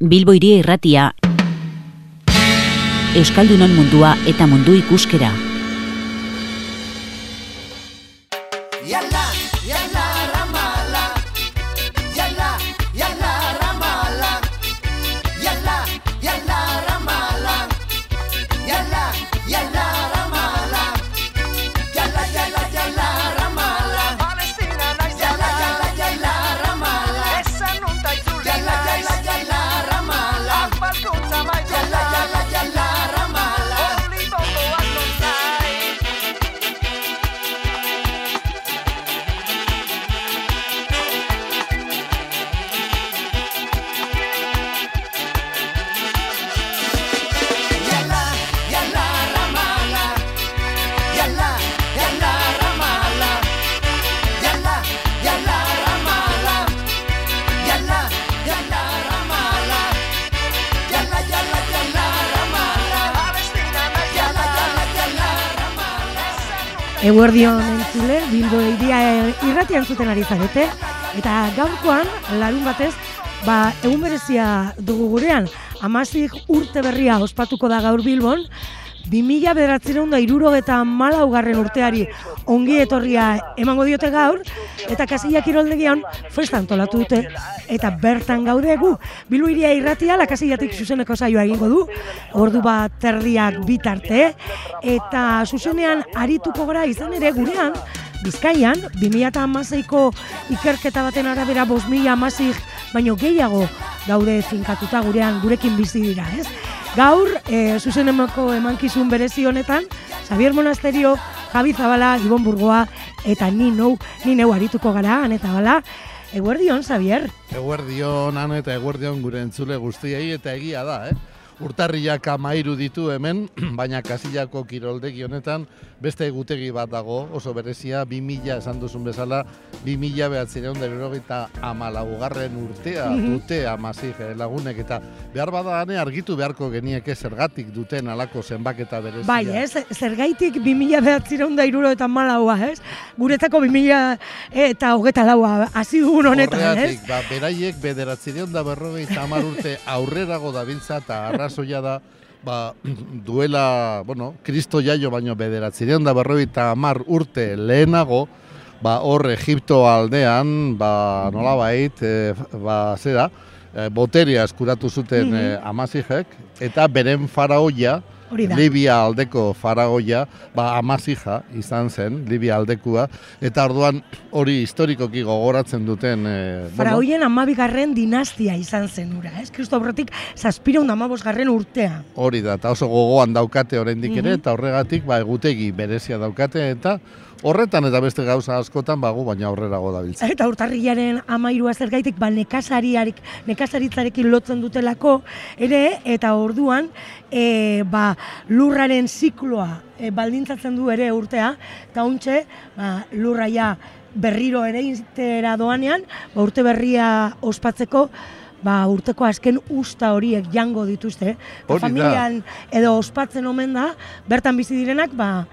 Bilbo iria irratia, Euskaldunon mundua eta mundu ikuskera. Zarete, eta gaurkoan, larun batez, ba, egun berezia dugu gurean, amazik urte berria ospatuko da gaur Bilbon, 2000 bederatzireun da irurogeta malaugarren urteari ongi etorria emango diote gaur, eta kasilla kiroldegian festa antolatu dute, eta bertan gaude gu. Bilbo iria irratia, lakasillatik zuzeneko saioa egingo du, ordu bat terdiak bitarte, eta zuzenean arituko gara izan ere gurean, Bizkaian, 2016ko ikerketa baten arabera 5000 amasik baino gehiago daude finkatuta gurean gurekin bizi dira, ez? Gaur, e, zuzenemako emankizun berezi honetan, Xavier Monasterio, Javi Zabala, Ibon Burgoa, eta ni nou, ni neu arituko gara, han eta bala. Eguerdion, Xavier. Eguerdion, han eta eguerdion gure entzule guztiei eta egia da, eh? Urtarriak amairu ditu hemen, baina kasillako kiroldegi honetan beste egutegi bat dago, oso berezia, 2000 esan duzun bezala, 2000 behatzireun derogita amalaugarren urtea dute amazik eh, lagunek, eta behar bada ane argitu beharko genieke zergatik duten alako zenbaketa berezia. Bai, ez, zergaitik 2000 behatzireun da iruro eta malaua, ez? Guretzako 2000 eta hogeta laua hasi dugun honetan, ez? Horregatik, ba, beraiek bederatzireun da berrogeita hamar urte aurrerago dabiltza eta arrazoia da ba, duela, bueno, Kristo jaio baino bederatzireun da berrogeita hamar urte lehenago, ba, hor Egipto aldean, ba, nolabait, e, ba, zera, e, boteria eskuratu zuten mm amazijek, eta beren faraoia. Libia aldeko faraoia, ba, amazija izan zen, Libia aldekua, eta orduan hori historikoki gogoratzen duten... E, bueno, Faraoien amabigarren dinastia izan zen ura, ez? Kristo aurretik zazpireun amabosgarren urtea. Hori da, eta oso gogoan daukate oraindik ere, eta horregatik ba, egutegi berezia daukate, eta horretan eta beste gauza askotan bagu, baina aurrerago dabiltza. Eta urtarrilaren amairua zergaitik, ba, nekazariarik, nekazaritzarekin lotzen dutelako, ere, eta orduan, e, ba, lurraren zikloa e, baldintzatzen du ere urtea, eta ontxe, ba, lurraia berriro ere iztera doanean, ba, urte berria ospatzeko, ba, urteko azken usta horiek jango dituzte. Hori familian edo ospatzen omen da, bertan bizi direnak, ba,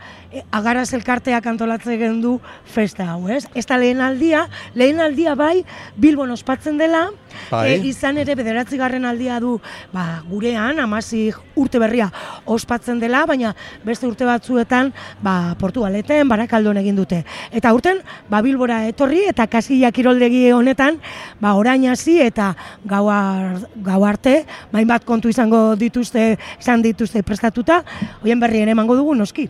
agaraz elkarteak antolatzen gendu festa hau, ez? Ez da lehen aldia, lehen aldia bai, Bilbon ospatzen dela, Bai. e, izan ere bederatzigarren aldia du ba, gurean, amazik urte berria ospatzen dela, baina beste urte batzuetan ba, Portugaleten, barakaldon egin dute. Eta urten, ba, Bilbora etorri eta kasilla kiroldegi honetan, ba, orain hasi eta gau, gau arte, bain bat kontu izango dituzte, izan dituzte prestatuta, hoien berri ere emango dugu noski.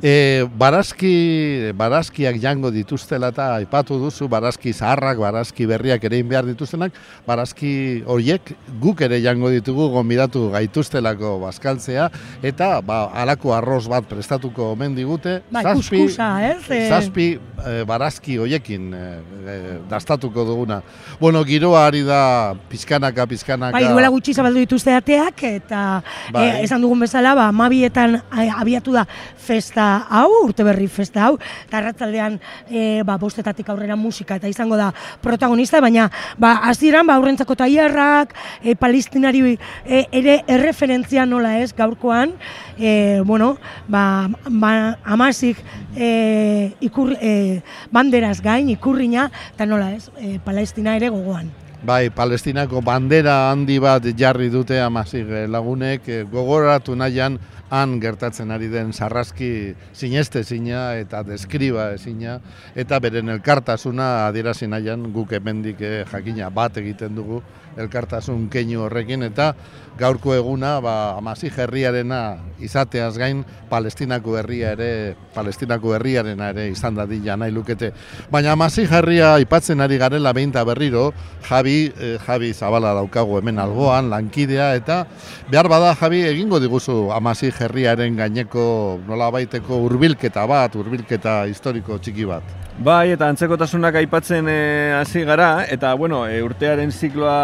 E, barazki, barazkiak jango dituztela eta aipatu duzu, barazki zaharrak, barazki berriak ere behar dituztenak, barazki horiek guk ere jango ditugu gonbidatu gaituztelako bazkaltzea, eta ba, alako arroz bat prestatuko omen digute, Bai, kuskusa, ez? E, zazpi e, barazki hoiekin e, e, dastatuko duguna. Bueno, giroa ari da pizkanaka, pizkanaka. Bai, duela gutxi zabaldu dituzte ateak, eta Bai. e, esan dugun bezala, ba, mabietan abiatu da festa hau, urte berri festa hau, eta arratzaldean e, ba, bostetatik aurrera musika eta izango da protagonista, baina ba, hasieran ba, aurrentzako tailerrak, e, palestinari e, ere erreferentzia nola ez gaurkoan, e, bueno, ba, ba, amasik e, ikur, e, banderaz gain, ikurrina, eta nola ez, e, palestina ere gogoan. Bai, Palestinako bandera handi bat jarri dute amasig lagunek eh, gogoratu nahian han gertatzen ari den sarraski sineste zina eta deskriba ezina eta beren elkartasuna adierazi nahian guk hemendik eh, jakina bat egiten dugu elkartasun keinu horrekin eta gaurko eguna ba, amasig herriarena izateaz gain Palestinako herria ere Palestinako herriarena ere izan dadila nahi lukete. Baina amasig herria aipatzen ari garela behinta berriro, Javi, eh, Javi Zabala daukagu hemen algoan, lankidea, eta behar bada Javi egingo diguzu amasig herriaren gaineko nola baiteko urbilketa bat, urbilketa historiko txiki bat. Bai, eta antzekotasunak aipatzen eh, hasi gara, eta bueno, e, urtearen zikloa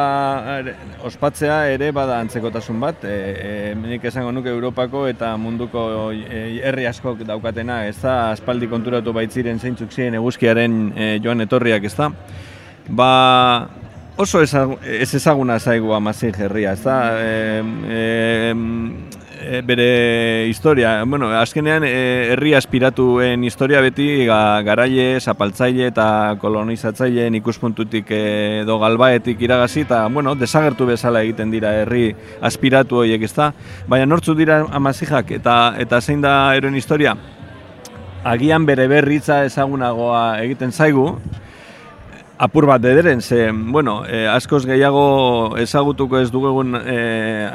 ospatzea ere bada antzekotasun bat. E, e, esango nuke Europako eta munduko herri askok daukatena, ez da, aspaldi konturatu baitziren zeintzuk ziren eguzkiaren e, joan etorriak, ez da. Ba, oso ezagu- ez ezaguna zaigu amazin herria, ez da. E, e, bere historia, bueno, azkenean e, herri aspiratuen historia beti ga, garaile, zapaltzaile eta kolonizatzaileen ikuspuntutik e, edo galbaetik iragazi eta bueno, desagertu bezala egiten dira herri aspiratu horiek, ezta? Baina nortzu dira amazijak eta eta zein da eroen historia? Agian bere berritza ezagunagoa egiten zaigu, apur bat ederen, ze, bueno, e, askoz gehiago ezagutuko ez dugu egun e,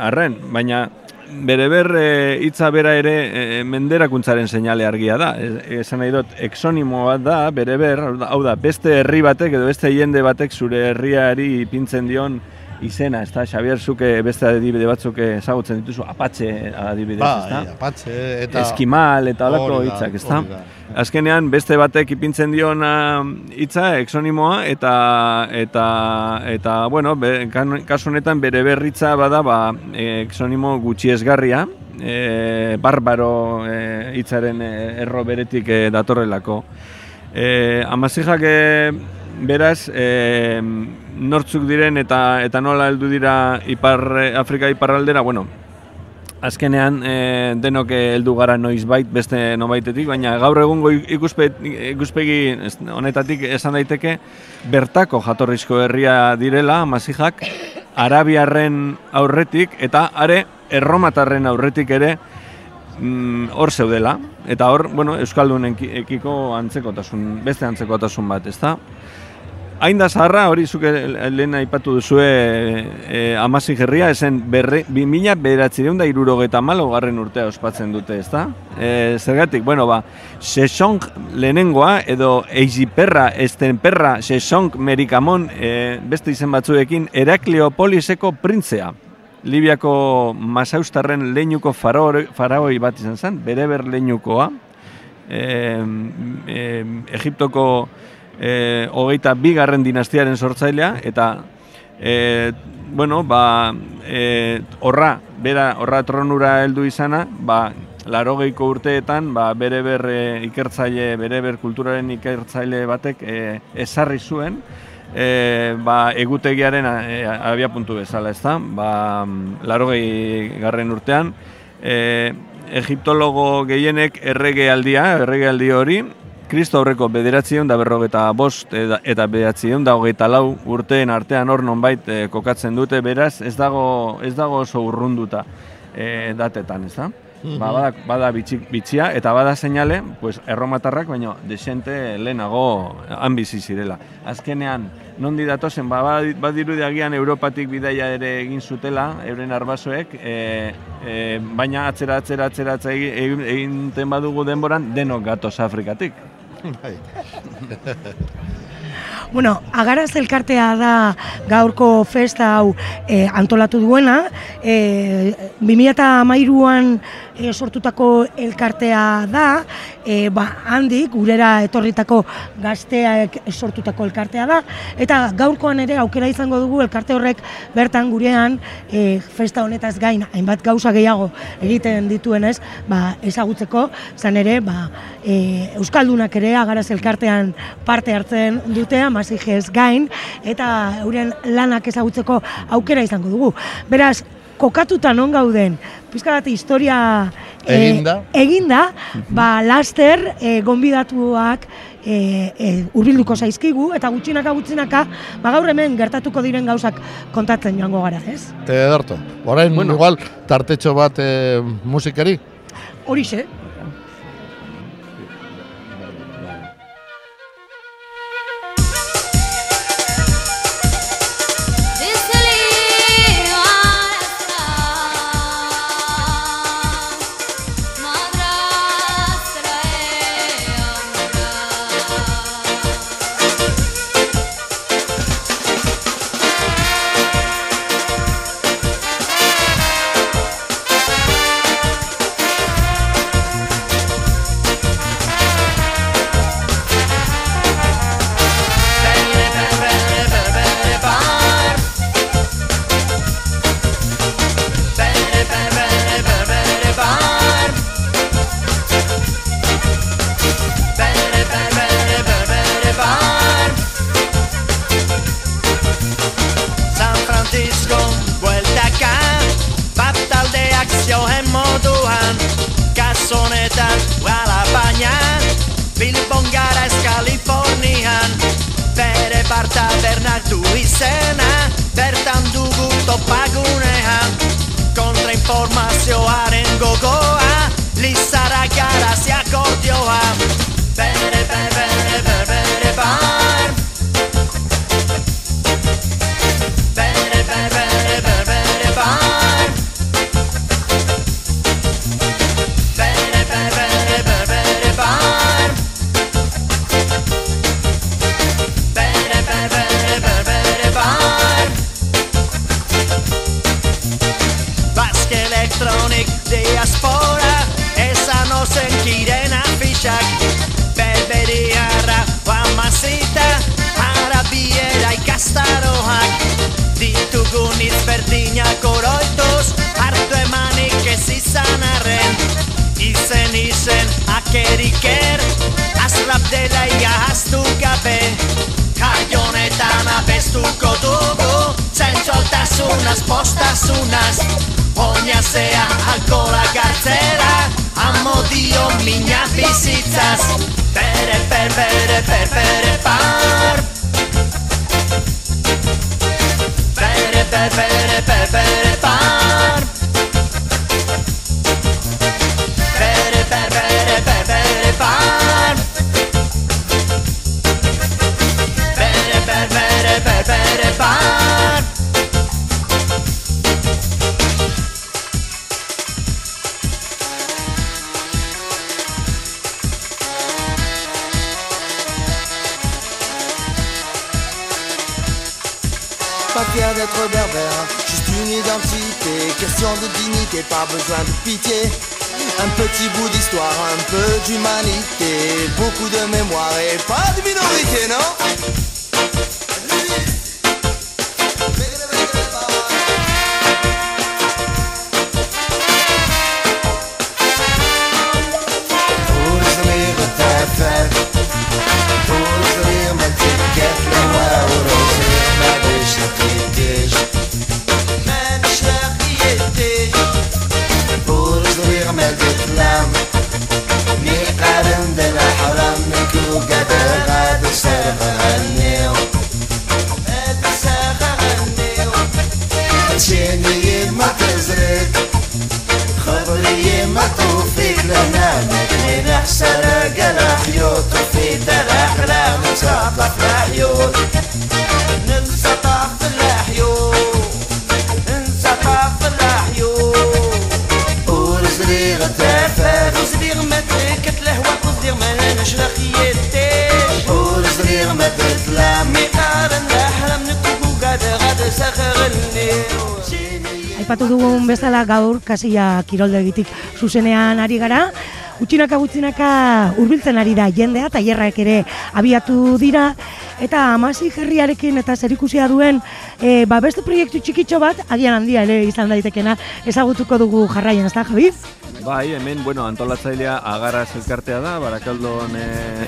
arren, baina bere ber e, hitza bera ere e, menderakuntzaren seinale argia da. E, esan nahi dut, exonimo bat da, bere ber, hau da, beste herri batek edo beste jende batek zure herriari ipintzen dion izena, ez da, Xabier, zuke beste adibide batzuk ezagutzen dituzu, apatxe adibidez, ez da? Bai, apatxe eta... Eskimal eta da, hitzak, hori da. Azkenean beste batek ipintzen dion ah, hitza exonimoa eta eta eta bueno, be, kasu honetan bere berritza bada ba eh, exonimo gutxiesgarria, e, barbaro eh, hitzaren eh, erro beretik eh, datorrelako. E, amazijak eh, beraz e, nortzuk diren eta eta nola heldu dira ipar Afrika iparraldera, bueno, azkenean e, denok heldu gara noizbait beste nobaitetik, baina gaur egungo ikuspe, ikuspegi honetatik esan daiteke bertako jatorrizko herria direla Masijak Arabiarren aurretik eta are erromatarren aurretik ere mm, hor zeudela eta hor, bueno, euskaldunen ekiko antzekotasun, beste antzekotasun bat, ezta? Hain da zaharra, hori zuke lehen aipatu duzue e, amasi herria, esen berre, bi mila bederatzireun da irurogeta garren urtea ospatzen dute, ezta? E, zergatik, bueno, ba, Sesong lehenengoa, edo Eiziperra, Estenperra, Sesong Merikamon, e, beste izen batzuekin, Herakleopoliseko printzea. Libiako Masaustarren leinuko faraoi bat izan zen, bereber leinukoa, e, e, Egiptoko e, hogeita bigarren dinastiaren sortzailea, eta e, bueno, ba, e, horra, bera, horra tronura heldu izana, ba, larogeiko urteetan, ba, bere ber ikertzaile, bere ber kulturaren ikertzaile batek e, ezarri zuen, e, ba, egutegiaren e, abia puntu bezala, ez da? Ba, larogei garren urtean, e, egiptologo gehienek erregealdia, erregealdi hori, Kristo aurreko bederatzion da berrogeta bost eta, eta bederatzion da hogeita lau urteen artean hor nonbait e, kokatzen dute, beraz ez dago, ez dago oso urrunduta e, datetan, ez da? Ba, bada, bada bitxi, bitxia eta bada seinale, pues, erromatarrak, baino desente lehenago han bizi zirela. Azkenean, nondi datozen, ba, badi- badirudi agian Europatik bidaia ere egin zutela, euren arbasoek, e, e, baina atzera, atzera, atzera, atzera egin, egiten badugu denboran, denok gatoz Afrikatik. Bai. Bueno, agaraz elkartea da gaurko festa hau e, antolatu duena. E, 2008an e, sortutako elkartea da, e, ba, handik gurera etorritako gazteak sortutako elkartea da, eta gaurkoan ere aukera izango dugu elkarte horrek bertan gurean e, festa honetaz gain hainbat gauza gehiago egiten dituenez, ba, ezagutzeko, zan ere, ba, e, Euskaldunak ere agaraz elkartean parte hartzen dute, amazijez gain, eta euren lanak ezagutzeko aukera izango dugu. Beraz, kokatuta non gauden, pizka bat historia e, Eginda. eginda, ba, laster e, gonbidatuak e, e, urbilduko zaizkigu, eta gutxinaka gutxinaka, ba gaur hemen gertatuko diren gauzak kontatzen joango gara, ez? Ederto, orain Bueno. igual tartetxo bat e, musikari? Horixe, Zentzualtasunaz, postazunaz Oinazea, alkola gartzera Amodio mina bizitzaz Bere, per, bere, per, bere, par. Bere, per, bere, per, bere, par question de dignité, pas besoin de pitié. Un petit bout d'histoire, un peu d'humanité, beaucoup de mémoire et pas de minorité, non? Kasia kiroldegitik zuzenean ari gara. Gutxinaka gutxinaka hurbiltzen ari da jendea, tailerrak ere abiatu dira eta amasi herriarekin eta zerikusia duen e, ba beste proiektu txikitxo bat, agian handia ere izan daitekena ezagutuko dugu jarraien, ezta Javi? Bai, hemen, bueno, antolatzailea agarraz elkartea da, barakaldon e,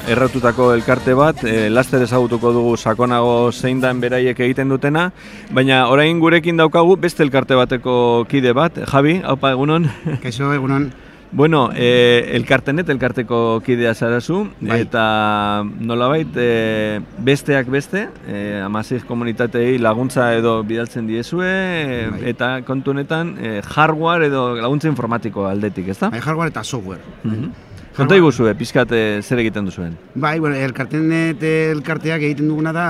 erratutako elkarte bat, e, laster ezagutuko dugu sakonago zein dan beraiek egiten dutena, baina orain gurekin daukagu beste elkarte bateko kide bat, Javi, haupa egunon. Kaixo, egunon. Bueno, e, elkartenet, elkarteko kidea zarazu, Bai. eta nolabait e, besteak beste, e, amazik komunitatei laguntza edo bidaltzen diezue, e, Bai. eta kontu honetan e, hardware edo laguntza informatiko aldetik, ezta? Bai, hardware eta software. Mhm. Konta iguzue, pixkat e, zer egiten duzuen. Bai, bueno, elkartenet elkarteak egiten duguna da,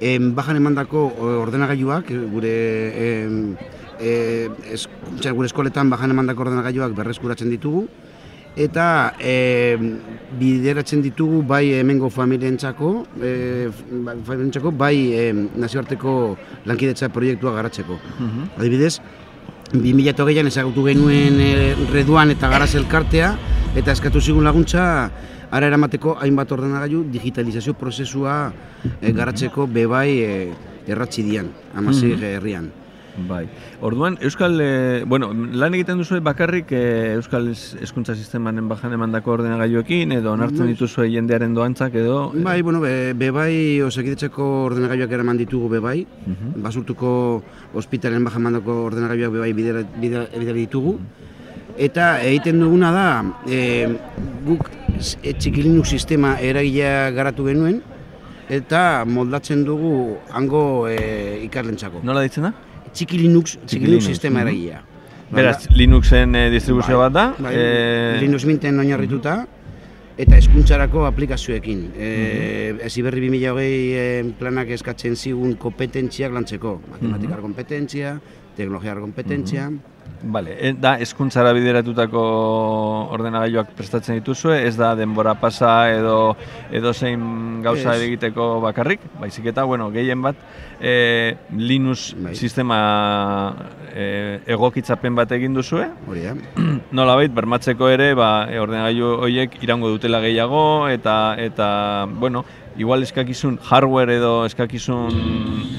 em, bajan emandako ordenagailuak, eh, gure em, e, es, gure eskoletan bajan emandako ordenagailuak berreskuratzen ditugu, eta e, bideratzen ditugu bai hemengo familientzako, e, bai, familientzako, bai e, nazioarteko lankidetza proiektua garatzeko. Adibidez, 2008an ezagutu genuen e, reduan eta garaz elkartea, eta eskatu zigun laguntza ara eramateko hainbat ordenagailu digitalizazio prozesua e, garatzeko bebai e, erratzi dian, amasik herrian. Bai. Orduan, Euskal, e, bueno, lan egiten duzu bakarrik e, Euskal hezkuntza sistemanen bajan emandako ordenagailuekin edo onartzen Bai. dituzue jendearen doantzak edo... Bai, bueno, be, bebai osakidetzako ordenagailuak eraman ditugu bebai, Mhm. basurtuko ospitalen bajan mandako ordenagailuak bebai bidera, bidera, ditugu. Eta egiten duguna da, e, guk e, txikilinuk sistema eragilea garatu genuen, eta moldatzen dugu hango e, ikaslentzako. Nola ditzen da? Txiki Linux, txiki Linux, Linux sistema mhm. eragilea. Beraz, Linuxen e, distribuzio bat da. Bai, e, Linux Minten oinarrituta eta hezkuntzarako aplikazioekin. E, Mhm. Heziberri 2020 e, planak eskatzen zigun kompetentziak lantzeko. Matematikar kompetentzia, teknologiar kompetentzia. Vale, e, da hezkuntzara bideratutako ordenagailuak prestatzen dituzue, ez da denbora pasa edo edo zein gauza Ez. egiteko bakarrik, baizik eta bueno, gehien bat e, Linux Bai. sistema e, egokitzapen bat egin duzue, Hori da. nolabait bermatzeko ere ba, ordenagailu horiek iraungo dutela gehiago eta eta bueno, igual eskakizun hardware edo eskakizun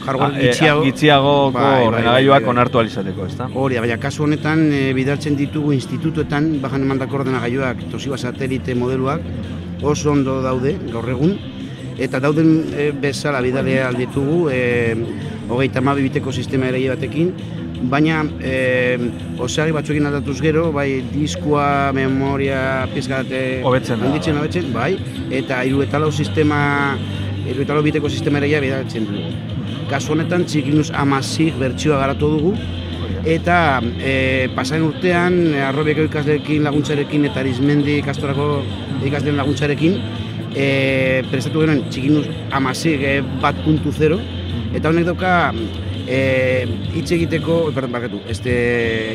Hardware a- e, gitxiago- gitxiagoko Bai, bai, ordenagailuak bai, onartu alizateko, ezta? Hori baina kasu honetan e, bidaltzen ditugu institutuetan bajan emandako ordenagailuak Toshiba satelite modeluak oso ondo daude gaur egun. Eta dauden e, bezala bidalea alditugu e, hogeita hamabi biteko sistema ere batekin baina e, osagi batzuekin aldatuz gero, bai diskua, memoria, pizkate Hobetzen handitzen, hobetzen, bai, eta hiru eta lau sistema hiru eta lau biteko sistema ere bidaltzen dugu. Kasu honetan txikinuz amasik bertsioa garatu dugu, eta e, pasaren urtean arrobieko ikasleekin laguntzarekin eta arizmendi ikastorako ikasleen laguntzarekin e, prestatu genuen txikinuz amasik e, bat puntu zero. Eta honek dauka e, hitz egiteko, perdón, barkatu, este,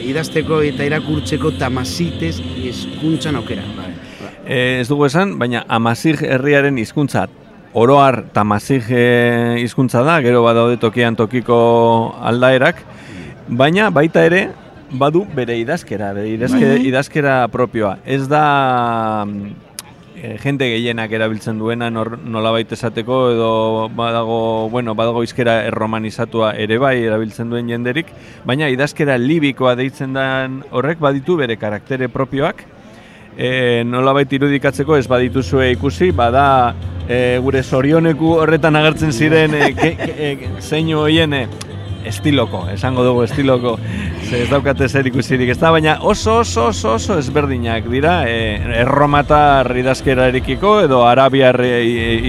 idazteko eta irakurtzeko tamasitez hizkuntzan aukera. E, ez dugu esan, baina amazig herriaren hizkuntza oroar tamazig e, hizkuntza da, gero badaude tokian tokiko aldaerak, baina baita ere badu bere idazkera, bere idazke, idazkera propioa. Ez da e, jende gehienak erabiltzen duena nor, nolabait esateko edo badago, bueno, badago izkera erromanizatua ere bai erabiltzen duen jenderik, baina idazkera libikoa deitzen den horrek baditu bere karaktere propioak, e, nolabait irudikatzeko ez badituzue ikusi, bada e, gure zorioneku horretan agertzen ziren e, ke, ke, e, zeinu hoien e, estiloko, esango dugu estiloko, ze ez daukate zer ikusirik ez da, baina oso oso oso oso ezberdinak dira e, erromatar idazkerarekiko edo arabiar e,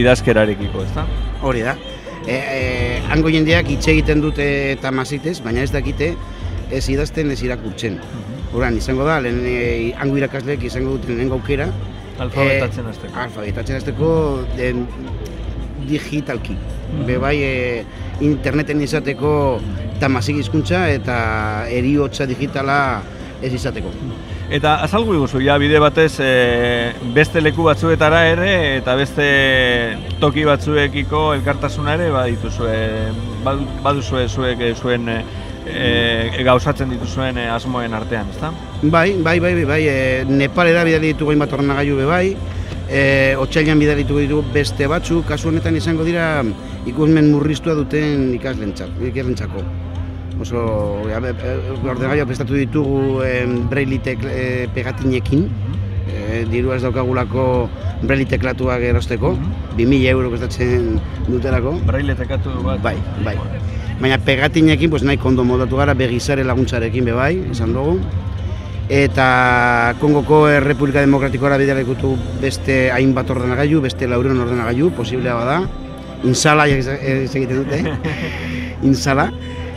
idazkerarekiko, ez da? Hori da. E, e, hango jendeak hitz egiten dute eta mazitez, baina ez dakite ez idazten ez irakurtzen. Horan, izango da, lehen e, hango irakasleek izango duten lehenengo aukera. Alfabetatzen e, hasteko. Alfabetatzen hasteko em, digitalki. Be bai, e, interneten izateko tamazik hizkuntza eta eriotza digitala ez izateko. Eta azalgu iguzu, ja, bide batez e, beste leku batzuetara ere eta beste toki batzuekiko elkartasuna ere badituzue, badu- baduzue zuek e, zuen e, e, gauzatzen dituzuen e, asmoen artean, ezta? Bai, bai, bai, bai, bai, e, Nepalera bidali ditugu hainbat ordenagailu be bai, e, Otsailean bidali ditugu beste batzu, kasu honetan izango dira ikusmen murriztua duten ikaslentzat, ikaslentzako. Oso, ja, ordenagailuak prestatu ditugu e, braille tek, e, pegatinekin, e, diru ez daukagulako braille teklatuak erosteko, 2000 euro kostatzen dutelako. Braille tekatu bat. Bai, bai. Baina pegatinekin pues, nahi kondo moldatu gara begizare laguntzarekin be bai, esan dugu. Eta Kongoko Errepublika Demokratikora bidalekutu beste hainbat ordenagailu, beste laureun ordenagailu, posiblea bada. Insala ez egiten dute, insala.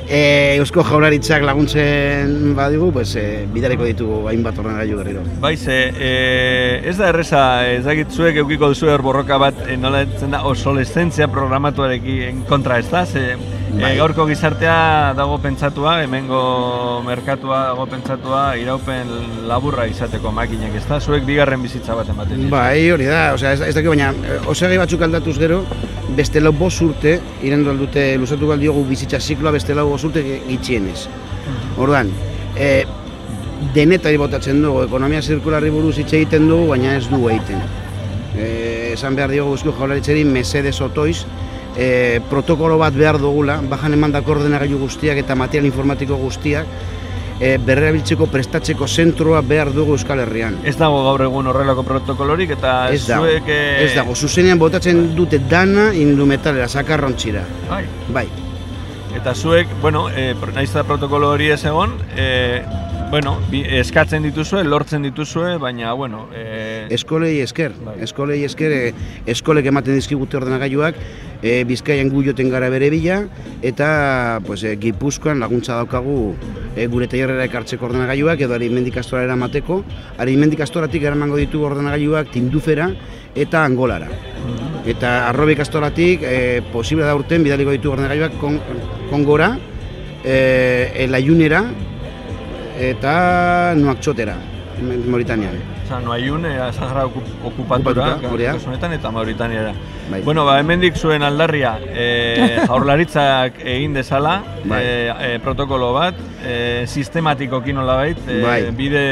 E, Eusko jaularitzak laguntzen badigu, pues, e, bidaleko ditugu hainbat ordenagailu berriro. Bai, ze, e, ez da erreza, ez dakit zuek eukiko duzu borroka bat, e, nola etzen da, obsolescentzia programatuarekin kontra ez da, ze, Bai. e, gaurko gizartea dago pentsatua, hemengo merkatua dago pentsatua, iraupen laburra izateko makinak ez da, zuek bigarren bizitza bat ematen. Bai, hori da, osea, ez, ez dakit baina, eh, osegi batzuk aldatuz gero, beste lau bost urte, irendu aldute, luzatu diogu bizitza zikloa beste lau bost urte gitxienez. Orduan, e, denetari botatzen dugu, ekonomia zirkularri buruz hitz egiten dugu, baina ez du egiten. E, esan behar diogu guzko jaularitzeri, mesedez otoiz, e, protokolo bat behar dugula, bajan emandako ordenagailu guztiak eta material informatiko guztiak, e, berrerabiltzeko prestatzeko zentroa behar dugu Euskal Herrian. Ez dago gaur egun horrelako protokolorik eta Ez dago, zuek... e, ez dago, zuzenean botatzen dute dana indumetalera, sakarrontzira. Bai. Bai, Eta zuek, bueno, e, pro- nahiz protokolo hori ez egon, e, bueno, eskatzen dituzue, lortzen dituzue, baina, bueno, e, eskolei esker, Bai. eskolei esker, e, eskolek ematen dizkigute ordenagailuak, e, Bizkaian gu joten gara bere bila, eta pues, e, Gipuzkoan laguntza daukagu e, gure tailerrera ekartzeko ordenagailuak, edo arimendik astorara eramateko, arimendik astoratik eramango ditu ordenagailuak tindufera eta angolara. Eta arrobik astoratik, e, posible da urten bidaliko ditu ordenagailuak kon, kongora, e, elaiunera, eta nuaktxotera, Mauritanian. Osa, Noaiun, e, Sahara okup, okupatura, Okupatuta, hori da. kasu honetan, eta Mauritaniara. Bai. Bueno, ba, hemendik zuen aldarria, e, jaurlaritzak egin dezala, Bai. e, protokolo bat, e, sistematikoki nolabait, e, Bai. bide,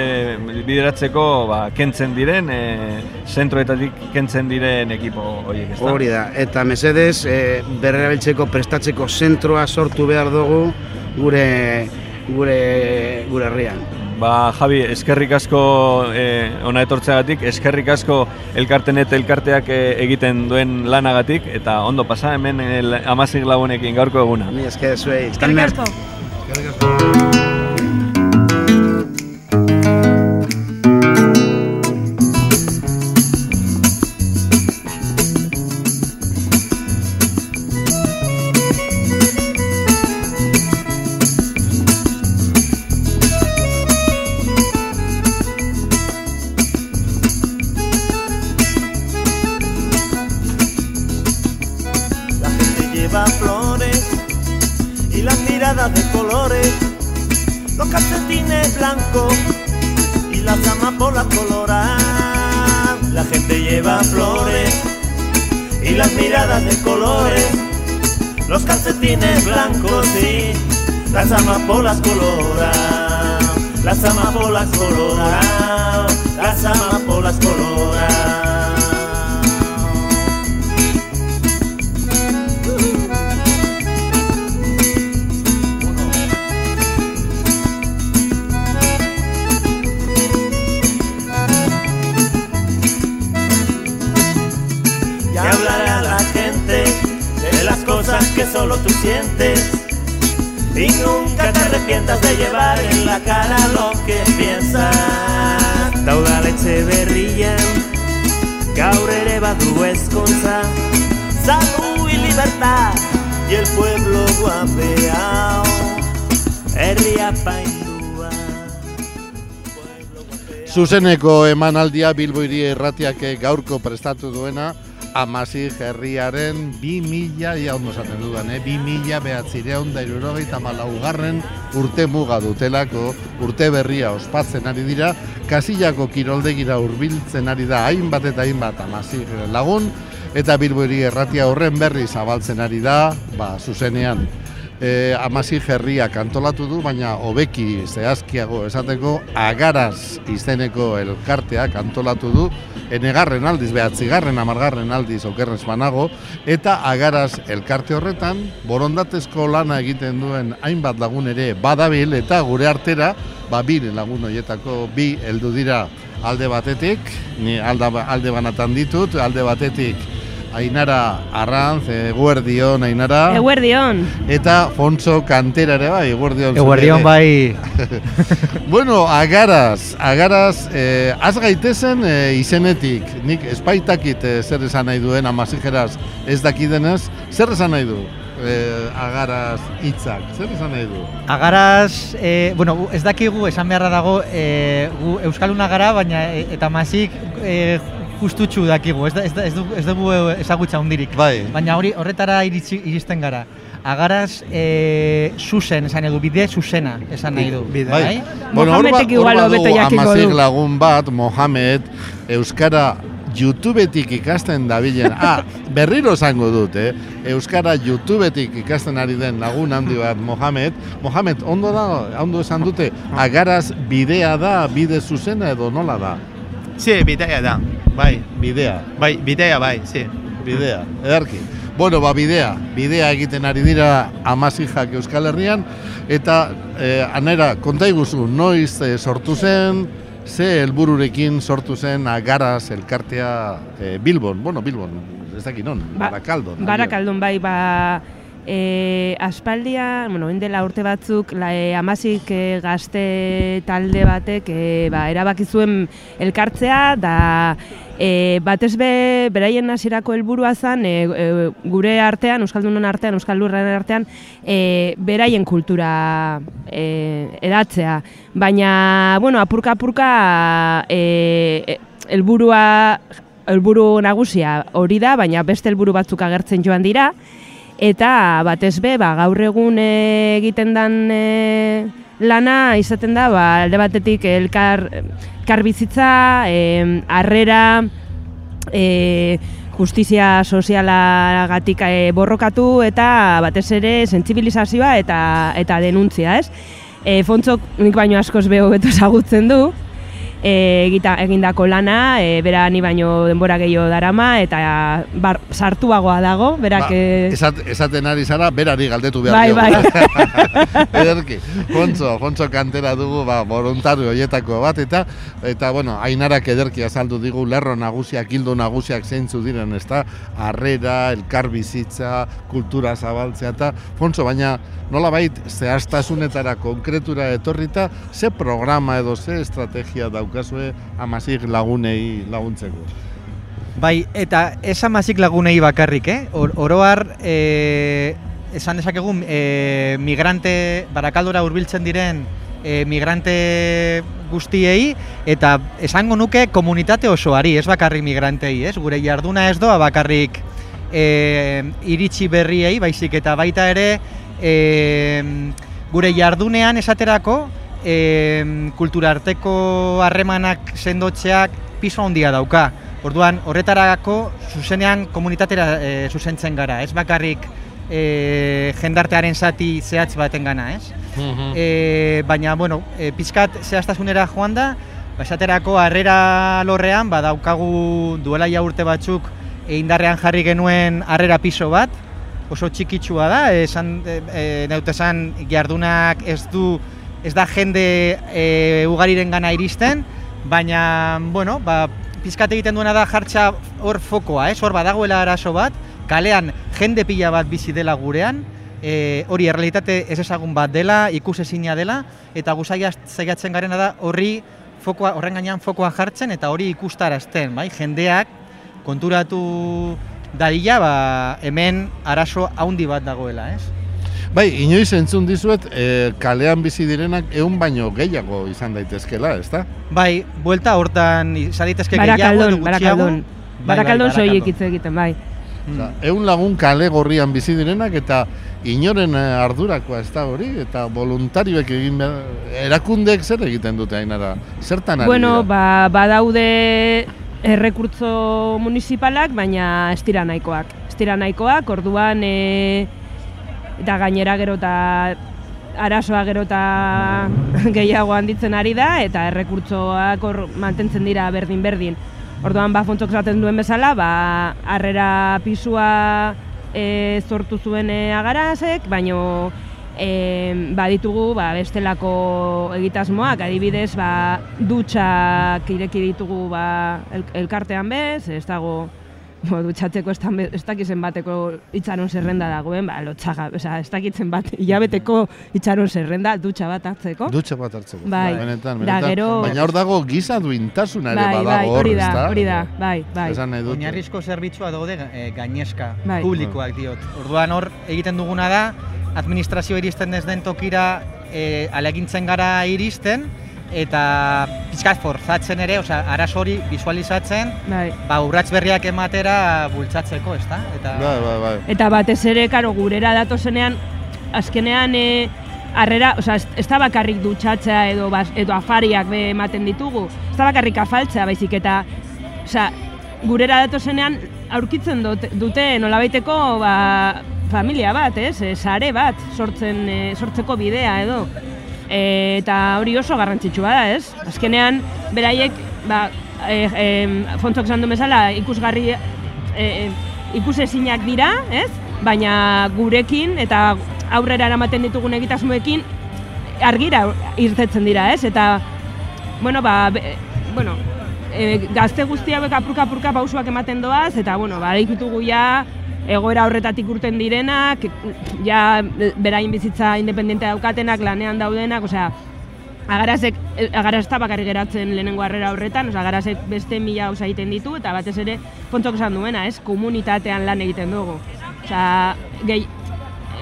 bideratzeko ba, kentzen diren, e, zentroetatik kentzen diren ekipo horiek, ezta? Hori da, eta mesedez, e, berrerabiltzeko prestatzeko zentroa sortu behar dugu gure gure gure herrian. Ba, Javi, eskerrik asko eh, ona etortzeagatik, eskerrik asko elkartenet elkarteak eh, egiten duen lanagatik, eta ondo pasa hemen el, amazik lagunekin gaurko eguna. Ni esker zuei. Eskerrik asko. La Zuzeneko emanaldia Bilbo Hiria Irratiak gaurko prestatu duena Amasi herriaren 2000, ja ondo esaten dudan, eh? 2000 behatzireun da irurogeita malaugarren urte muga dutelako, urte berria ospatzen ari dira, kasillako kiroldegira hurbiltzen ari da hainbat eta hainbat Amasi lagun, eta Bilbo Hiria Irratia horren berri zabaltzen ari da, ba, zuzenean e, amasi herriak antolatu du, baina hobeki zehazkiago esateko agaraz izeneko elkarteak antolatu du, enegarren aldiz, behatzigarren, amargarren aldiz okerrez banago, eta agaraz elkarte horretan, borondatezko lana egiten duen hainbat lagun ere badabil, eta gure artera, ba, bi lagun horietako bi heldu dira. Alde batetik, ni alda, alde banatan ditut, alde batetik Ainara Arranz, eguerdion, Ainara. Eguerdion. Eta Fonso Kantera ere bai, eguerdion. Eguerdion bai, Bueno, agaraz, agaraz, eh, az gaitezen eh, izenetik. Nik espaitakit eh, zer esan nahi duen, amazijeraz ez dakidenez, zer esan nahi du? Eh, agaraz hitzak, zer esan nahi du? agaraz, e, bueno, ez dakigu esan beharra dago, e, gu Euskaluna gara, baina e, eta mazik e, justutxu dakigu, ez, da, ez, da, ez, dugu, ez dugu ezagutza hundirik. Bai. Baina hori horretara iritsi, iristen gara. Agaraz, e, zuzen, esan nahi du, bide zuzena, esan nahi du. Bai. bai? Bueno, hor ba- hor lagun bat, Mohamed, Euskara YouTubetik ikasten dabilen. Ah, berriro esango dut, eh? Euskara YouTubetik ikasten ari den lagun handi bat, Mohamed. Mohamed, ondo da, ondo esan dute, agaraz bidea da, bide zuzena edo nola da? Sí, bidea da, bai, Bidea, bai, bidea bai, sí. bidea, ederki. Bueno, ba, bidea, bidea egiten ari dira amazijak Euskal Herrian, eta eh, anera, konta iguzu, noiz eh, sortu zen, ze helbururekin sortu zen agaraz elkartea eh, Bilbon, bueno, Bilbon, ez dakit non, Ba- Barakaldon. Barakaldon bai, ba, e, aspaldia, bueno, indela urte batzuk, la, e, amazik e, gazte talde batek e, ba, erabaki zuen elkartzea, da e, batez be, beraien hasierako helburua zen, e, e, gure artean, Euskaldunon artean, Euskaldurren artean, e, beraien kultura e, edatzea. Baina, bueno, apurka-apurka e, e, helburua helburu nagusia hori da, baina beste helburu batzuk agertzen joan dira. Eta batez be, ba, gaur egun e, egiten dan e, lana izaten da, ba, alde batetik elkar, elkar bizitza, e, harrera, e, justizia sozialagatik e, borrokatu eta batez ere sentsibilizazioa eta eta denuntzia, ez? E, Fontzok nik baino askoz beho beto ezagutzen du, e, egita, egindako lana, e, bera ni baino denbora gehiago darama, eta bar, sartuagoa dago, berak... Ba, e, esat, esaten ari zara, berari galdetu behar Bai, diogu. Ederki, Fontzo, Fontzo kantera dugu, ba, voluntario hoietako bat, eta, eta, bueno, ainarak ederki azaldu digu, lerro nagusiak, hildo nagusiak zeintzu diren, ezta, harrera, elkar bizitza, kultura zabaltzea, eta, Fontzo, baina, nola bait, zehaztasunetara konkretura etorrita, ze programa edo ze estrategia daukazue amazik lagunei laguntzeko? Bai, eta ez amazik lagunei bakarrik, eh? Or, oroar, e, esan dezakegu, e, migrante, barakaldora hurbiltzen diren e, migrante guztiei, eta esango nuke komunitate osoari, ez bakarrik migrantei, ez? Gure jarduna ez doa bakarrik e, iritsi berriei, baizik eta baita ere e, gure jardunean esaterako e, kultura arteko harremanak sendotzeak piso handia dauka. Orduan, horretarako zuzenean komunitatera e, zuzentzen gara, ez bakarrik e, jendartearen zati zehatz baten gana, ez? E, baina, bueno, e, pizkat zehaztasunera joan da, ba, esaterako harrera lorrean, badaukagu duela ja urte batzuk indarrean jarri genuen harrera piso bat, oso txikitsua da, esan e, e, neute esan jardunak ez du ez da jende e, ugariren gana iristen, baina, bueno, ba, pizkat egiten duena da jartxa hor fokoa, ez? Hor badagoela arazo bat, kalean jende pila bat bizi dela gurean, e, hori errealitate ez ezagun bat dela, ikusezina dela, eta guzaia zaiatzen garena da horri fokoa, horren gainean fokoa jartzen eta hori ikustarazten, bai? Jendeak konturatu dadila, ba, hemen arazo haundi bat dagoela, ez? Bai, inoiz entzun dizuet, e, kalean bizi direnak egun baino gehiago izan daitezkela, ezta? Bai, buelta hortan izan daitezke gehiago Barakaldon, edo gutxiago. Barakaldon. Bai, Barakaldon bai, soilik Barakaldon. hitz egiten, bai. Osea, Ehun lagun kale gorrian bizi direnak eta inoren eh, ardurakoa ez da hori eta voluntarioek egin behar, erakundek zer egiten dute ainara? Zertan ari Bueno, dira? ba, badaude errekurtzo municipalak, baina ez dira nahikoak. Ez dira nahikoak, orduan e, eta gainera gero eta arazoa gero eta gehiago handitzen ari da, eta errekurtzoak hor mantentzen dira berdin-berdin. Orduan, ba, fontzok esaten duen bezala, ba, harrera pisua e, sortu zuen e, agarazek, baino e, baditugu ba, bestelako egitasmoak, adibidez, ba, dutxak ireki ditugu ba, el, elkartean bez, ez dago dutxatzeko ez, dakizen bateko itxaron zerrenda dagoen, ba, lotxaga, osea, ez dakitzen bat, hilabeteko itxaron zerrenda, dutxa bat hartzeko. Dutxa bat hartzeko. Bai. Benetan, Da, benetan. gero- Baina hor dago giza duintasuna ere Bai, bai, badago hor, hori da, hori da, bai, bai. Esan nahi dut. Oinarrizko zerbitzua daude e, gainezka, Bai. publikoak diot. Orduan hor egiten duguna da, administrazio iristen ez den tokira e, alegintzen gara iristen, eta pizkat forzatzen ere, osea, arazo hori visualizatzen, bai. ba, urrats berriak ematera bultzatzeko, ezta? Eta Bai, bai, bai. Eta batez ere, karo, gurera datozenean, azkenean, e, arrera, osea, ez, da bakarrik dutxatzea edo, bas, edo afariak be ematen ditugu, ez da bakarrik afaltzea, baizik eta, osea, gurera datozenean aurkitzen dut, dute nolabaiteko ba, familia bat, ez? E, sare bat sortzen, e, sortzeko bidea edo. E, eta hori oso garrantzitsua da, ez? Azkenean, beraiek, ba, e, e, fontzok du bezala, ikusgarri, e, e, ikusezinak dira, ez? Baina gurekin eta aurrera eramaten ditugun egitasmoekin argira irtetzen dira, ez? Eta, bueno, ba, be, bueno, e, gazte guzti hauek apurka-apurka pausuak ematen doaz, eta, bueno, ba, ditugu ja, egoera horretatik urten direnak, ja berain bizitza independente daukatenak, lanean daudenak, osea, Agarazek, eh, agaraz ez da bakarrik geratzen lehenengo harrera horretan, osea, agarazek beste mila gauza egiten ditu, eta batez ere, pontzok esan duena, ez, komunitatean lan egiten dugu. Osea, gehi,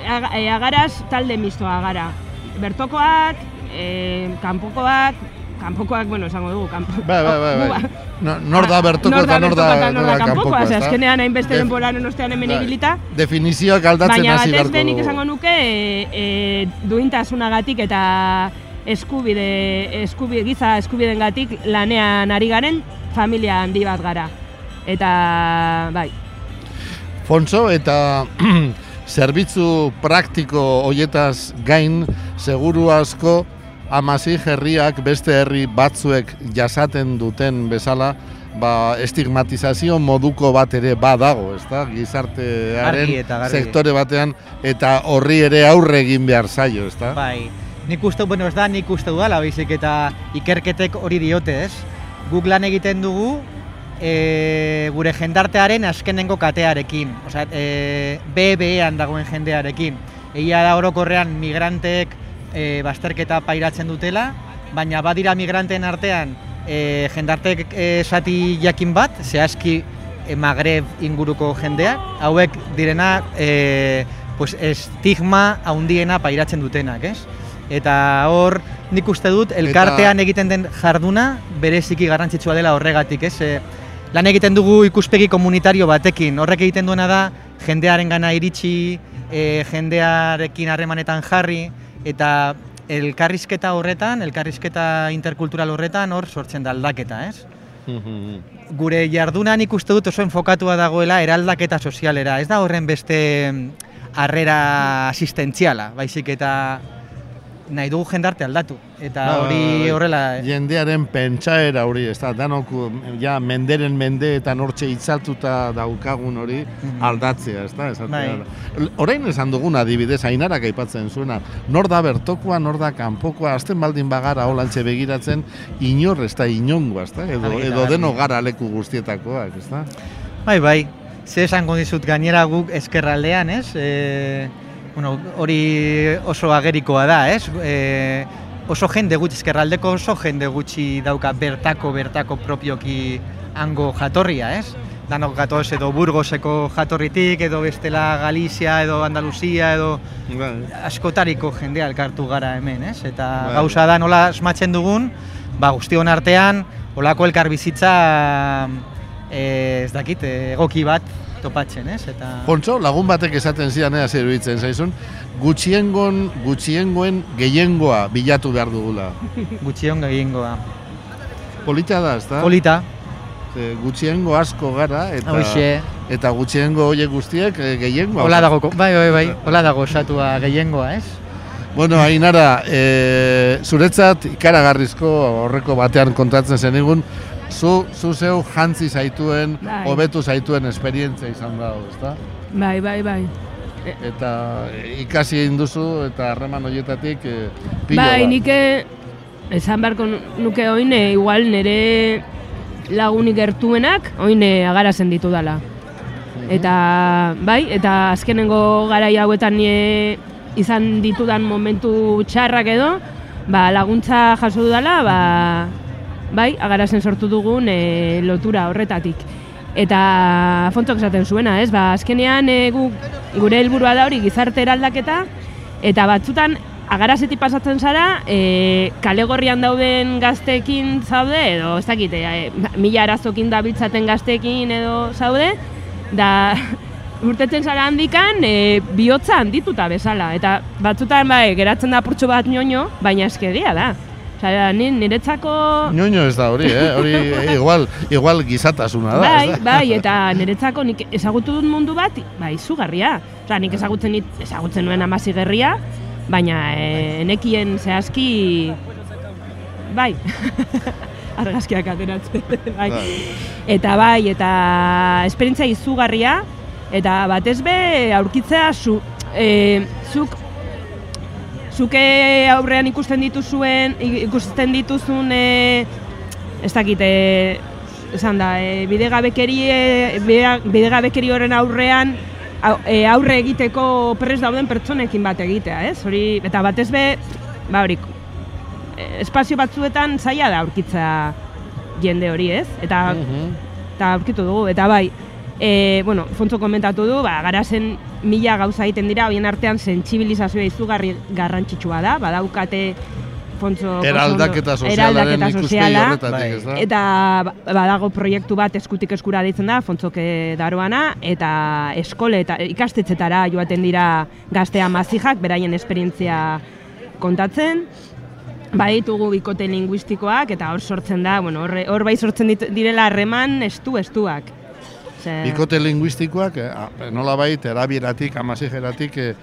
eh, agaraz talde mistoa gara. Bertokoak, eh, kanpokoak, kanpokoak, bueno, esango dugu, kanpo. Bai, bai, bai. Gu- No, nor da bertoko nor eta nor da, bertoko eta nor da kanpokoa, ezta? azkenean hainbeste denboraren ostean hemen Bai. ibilita, Definizioak aldatzen Baina hasi batez beharko benik dugu. esango nuke e, e, duintasunagatik eta eskubide, eskubide giza eskubideengatik lanean ari garen familia handi bat gara. Eta bai, Fonso eta zerbitzu praktiko hoietaz gain seguru asko amasi herriak beste herri batzuek jasaten duten bezala ba, estigmatizazio moduko bat ere badago, ezta? Gizartearen Argi eta sektore batean eta horri ere aurre egin behar zaio, ezta? Bai, nik uste, bueno, ez da nik uste dudala, baizik eta ikerketek hori diote, ez? Guk lan egiten dugu e, gure jendartearen azkenengo katearekin, osea, e, BBEan dagoen jendearekin. Egia da orokorrean migranteek e, bazterketa pairatzen dutela, baina badira migranteen artean e, jendartek e, sati jakin bat, zehazki e, Magreb inguruko jendeak, hauek direna e, pues, estigma haundiena pairatzen dutenak, ez? Eta hor nik uste dut elkartean egiten den jarduna bereziki garrantzitsua dela horregatik, ez? E, lan egiten dugu ikuspegi komunitario batekin, horrek egiten duena da jendearen gana iritsi, e, jendearekin harremanetan jarri, eta elkarrizketa horretan, elkarrizketa interkultural horretan hor sortzen da aldaketa, ez? Gure jarduna nik uste dut oso enfokatua dagoela eraldaketa sozialera, ez da horren beste harrera asistentziala, baizik eta nahi dugu jendarte aldatu. Eta Ba, hori horrela... jendearen pentsaera hori, ez da, danok ja menderen mende eta nortxe itzaltuta daukagun hori aldatzea, ez da, esatea. Bai. Orain esan dugun adibidez, ainarak aipatzen zuena, nor da bertokoa, nor da kanpokoa, azten baldin bagara holantxe begiratzen, inor ez da inongoa, ez da, edo, edo deno gara leku guztietakoak, ez da. Bai, bai. Ze esango dizut gainera guk eskerraldean, ez? E, bueno, hori oso agerikoa da, ez? E, oso jende gutxi, eskerraldeko oso jende gutxi dauka bertako, bertako propioki hango jatorria, ez? Danok gatoz edo Burgoseko jatorritik, edo bestela Galizia, edo Andaluzia, edo askotariko jendea elkartu gara hemen, ez? Eta Bai. gauza da nola asmatzen dugun, ba guztion artean, olako elkarbizitza eh, ez dakit, egoki bat topatzen, ez? Eta Pontxo, lagun batek esaten zidan ea zer iruditzen zaizun, gutxiengon, gutxiengoen gehiengoa bilatu behar dugula. gutxion gehiengoa. Polita da, ez da? Polita, Ze, gutxiengo asko gara eta Hoxe. eta gutxiengo hoiek guztiek eh, gehiengoa. hola dago, bai, bai, bai, hola dago osatua gehiengoa, ez? Bueno, Ainara, e, zuretzat ikaragarrizko horreko batean kontatzen zenigun, zu, zu zeu jantzi zaituen, Bai. hobetu zaituen esperientzia izan dago, ezta? bai, bai, bai. Eta e, ikasi egin duzu eta harreman horietatik e, pilo Bai, bat. nik eh, esan beharko nuke oin, eh, igual nire lagunik gertuenak, oin eh, agarazen ditu dala. Eta, bai, eta azkenengo garai hauetan nie izan ditudan momentu txarrak edo, ba, laguntza jaso dudala, ba, bai, agarazen sortu dugun e, lotura horretatik. Eta fontzok esaten zuena, ez? Ba, azkenean e, gu, gure helburua da hori gizarte eraldaketa, eta batzutan agarazetik pasatzen zara, e, kale gorrian dauden gazteekin zaude, edo ez dakit, e, mila arazokin dabiltzaten gazteekin edo zaude, da urtetzen zara handikan e, bihotza handituta bezala. Eta batzutan bai, geratzen da purtsu bat ñoño, baina eskegia da. Osea, ni niretzako... Ñoño ez da hori, eh? Hori eh, igual, igual gizatasuna da. Bai, bai, eta niretzako nik ezagutu dut mundu bat, bai, izugarria. Osea, nik ezagutzen, dit, ezagutzen nuen amasi gerria, baina e, nekien zehazki, bai, argazkiak ateratzen, bai. Bai. Eta bai, eta esperientzia izugarria, eta batez be aurkitzea zu, e, zuk zuke aurrean ikusten dituzuen ikusten dituzun e, ez dakit e, esan da e, bidegabekeri e, bide- bidegabekeri horren aurrean au- e, aurre egiteko prest dauden pertsonekin bat egitea, ez? Hori eta batez be ba hori espazio batzuetan zaila da aurkitza jende hori, ez? Eta eta aurkitu dugu, eta bai, e, bueno, Fontzo komentatu du, ba, garazen mila gauza egiten dira, horien artean sentsibilizazioa izugarri garrantzitsua da, badaukate Fontzo... Eraldaketa sozialaren eraldaketa soziala, horretatik, ez da? Eta ba- badago proiektu bat eskutik eskura deitzen da, Fontzoke daroana, eta eskole eta ikastetzetara joaten dira gaztea mazijak, beraien esperientzia kontatzen, baditugu bikote linguistikoak eta hor sortzen da, bueno, hor, hor bai sortzen dit, direla harreman estu estuak. Ze, Bikote linguistikoak, eh, a- nolabait, erabieratik, amasijeratik, eh,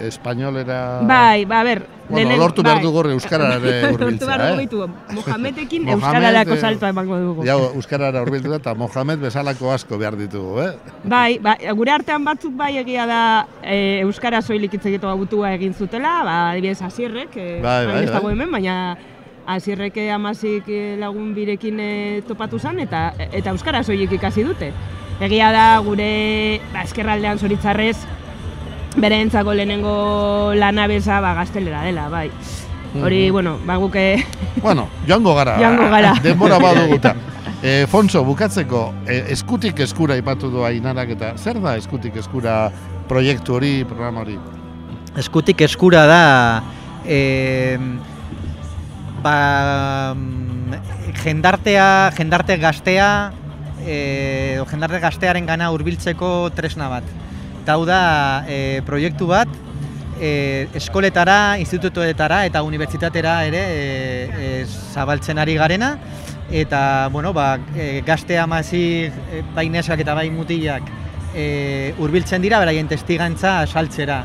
espainolera... Bai, ba, ber, Bueno, lehenen- lortu behar bai. dugu euskarara Lortu dugu eh? baitu, Mohamedekin Mohamed, euskararako eh, saltoa emango dugu. Ja, euskarara hurbildu da, eta Mohamed bezalako asko behar ditugu, eh? Bai, bai, gure artean batzuk bai egia da e, euskara soilik hitz egiteko abutua egin zutela, ba, adibidez Asierrek, e, Bai, bai, ez dago bai. hemen, baina Asierrek amazik eh, lagun birekin eh, topatu zen eta eta euskara soilik ikasi dute. Egia da gure ba, eskerraldean zoritzarrez bere entzako lehenengo lanabeza ba, gaztelera dela, bai. Hori, Mhm. bueno, ba, guke... Bueno, joango gara. Joango gara. Denbora baduguta. E, Fonso, bukatzeko, e, eskutik eskura ipatu du ainarak eta zer da eskutik eskura proiektu hori, programa hori? eskutik eskura da e, ba, mm, jendartea, jendarte gaztea e, jendarte gaztearen gana hurbiltzeko tresna bat. Eta hau da e, proiektu bat e, eskoletara, institutuetara eta unibertsitatera ere e, e, zabaltzen ari garena eta bueno, ba, e, gazte amazi e, bai neskak eta bai mutilak e, hurbiltzen dira beraien testigantza saltzera.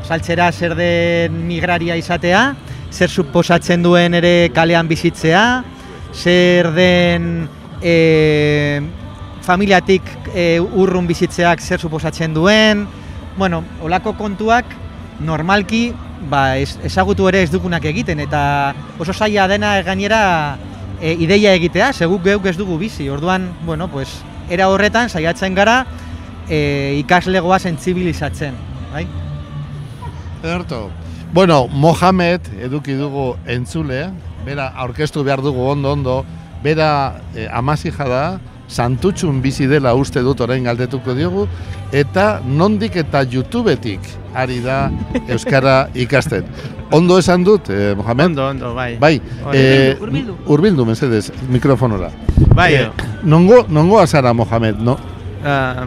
Saltzera zer den migraria izatea, zer suposatzen duen ere kalean bizitzea, zer den e, familiatik e, urrun bizitzeak zer suposatzen duen, bueno, olako kontuak normalki ba, ez, ezagutu ere ez dugunak egiten eta oso zaila dena gainera e, ideia egitea, seguk geuk ez dugu bizi. Orduan, bueno, pues, era horretan saiatzen gara e, ikaslegoa sentsibilizatzen, bai? Ederto. Bueno, Mohamed eduki dugu entzule, bera aurkeztu behar dugu ondo ondo, bera eh, amasija da, santutxun bizi dela uste dut orain galdetuko diogu, eta nondik eta YouTubetik ari da Euskara ikasten. Ondo esan dut, eh, Mohamed? Ondo, ondo, bai. Bai, Hori. eh, Hurbildu. urbildu, mesedez, mikrofonora. Bai, Eh, nongo, nongo azara, Mohamed, no? ah,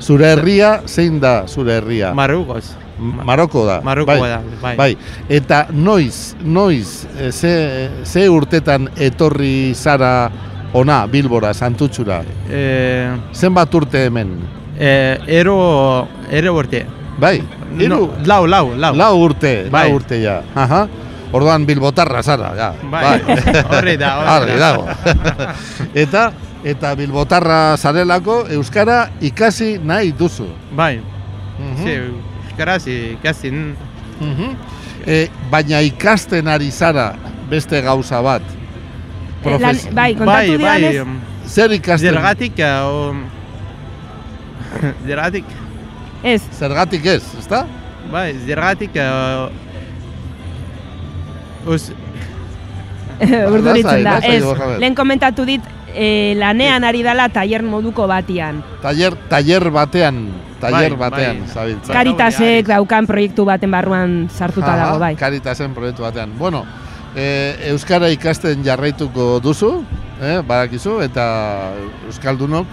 Zure herria, zein da zure herria? Marrukoz. Maroko da. Maroko bai, da, bai. bai. Eta noiz, noiz, eh, ze, ze urtetan etorri zara ona Bilbora, Santutxura? Eh, Zenbat urte hemen? eh, ero, ero urte. Bai, hiru, No, lau, lau, lau. lau urte, Bai. lau urte ja. Aha. Orduan bilbotarra zara, ja. Bai, horri da, horri da. eta eta bilbotarra zarelako euskara ikasi nahi duzu. Bai, Mhm. sí, euskaraz ikasin. Mhm. E, baina ikasten ari zara beste gauza bat. Lan, bai, kontatu Bai, bai, didanez, um, Zer ikasten? zergatik, uh, um, Zergatik, Ez, Zergatik ez, ezta? bai, zergatik, uh, uz, urduritzen da. Ez, lehen komentatu dit, e, lanean ari dela tailer moduko batian. Taller, taller batean, taller Bai, batean, bai. zabiltza. Kari- Karitasek daukan proiektu baten barruan sartuta Aha, dago, bai. Karitasen proiektu batean. Bueno, e, Euskara ikasten jarraituko duzu, eh, badakizu, eta Euskaldunok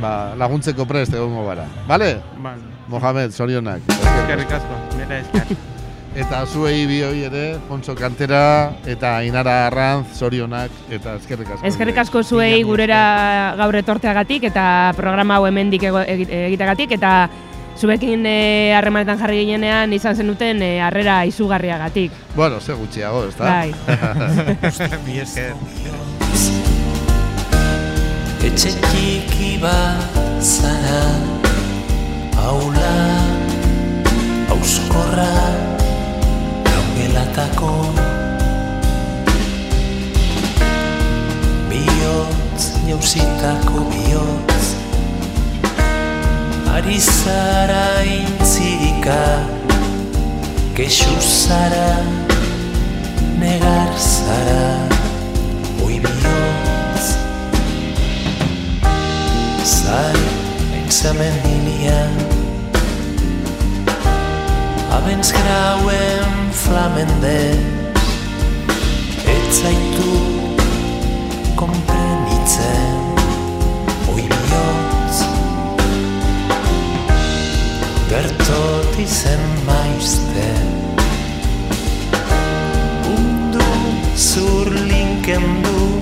ba, laguntzeko prest egongo gara. Bale? ban, Mohamed, zorionak. eskerrik asko, nire esker. Eta zuei bioi ere, Fonso Kantera eta Inara Arranz, zorionak, eta eskerrik asko. Eskerrik asko zuei gurera gaur etorteagatik eta programa hau hemendik ego- egi- egiteagatik eta zuekin eh, harremanetan jarri ginenean izan zenuten eh, harrera izugarriagatik. Bueno, ze gutxiago, ez da? Bai. Mi esker. Etxe txiki bat zara Aula Auskorra Laugelatako Bihotz jauzitako bihotz. Ari zara intzirika Kexu zara Negar zara Oi bihotz. Zai, pentsamen Abens grauen flamendez Ez zaitu komprenitzen Oi bihotz. Bertot izen maizte Undu zur linkendu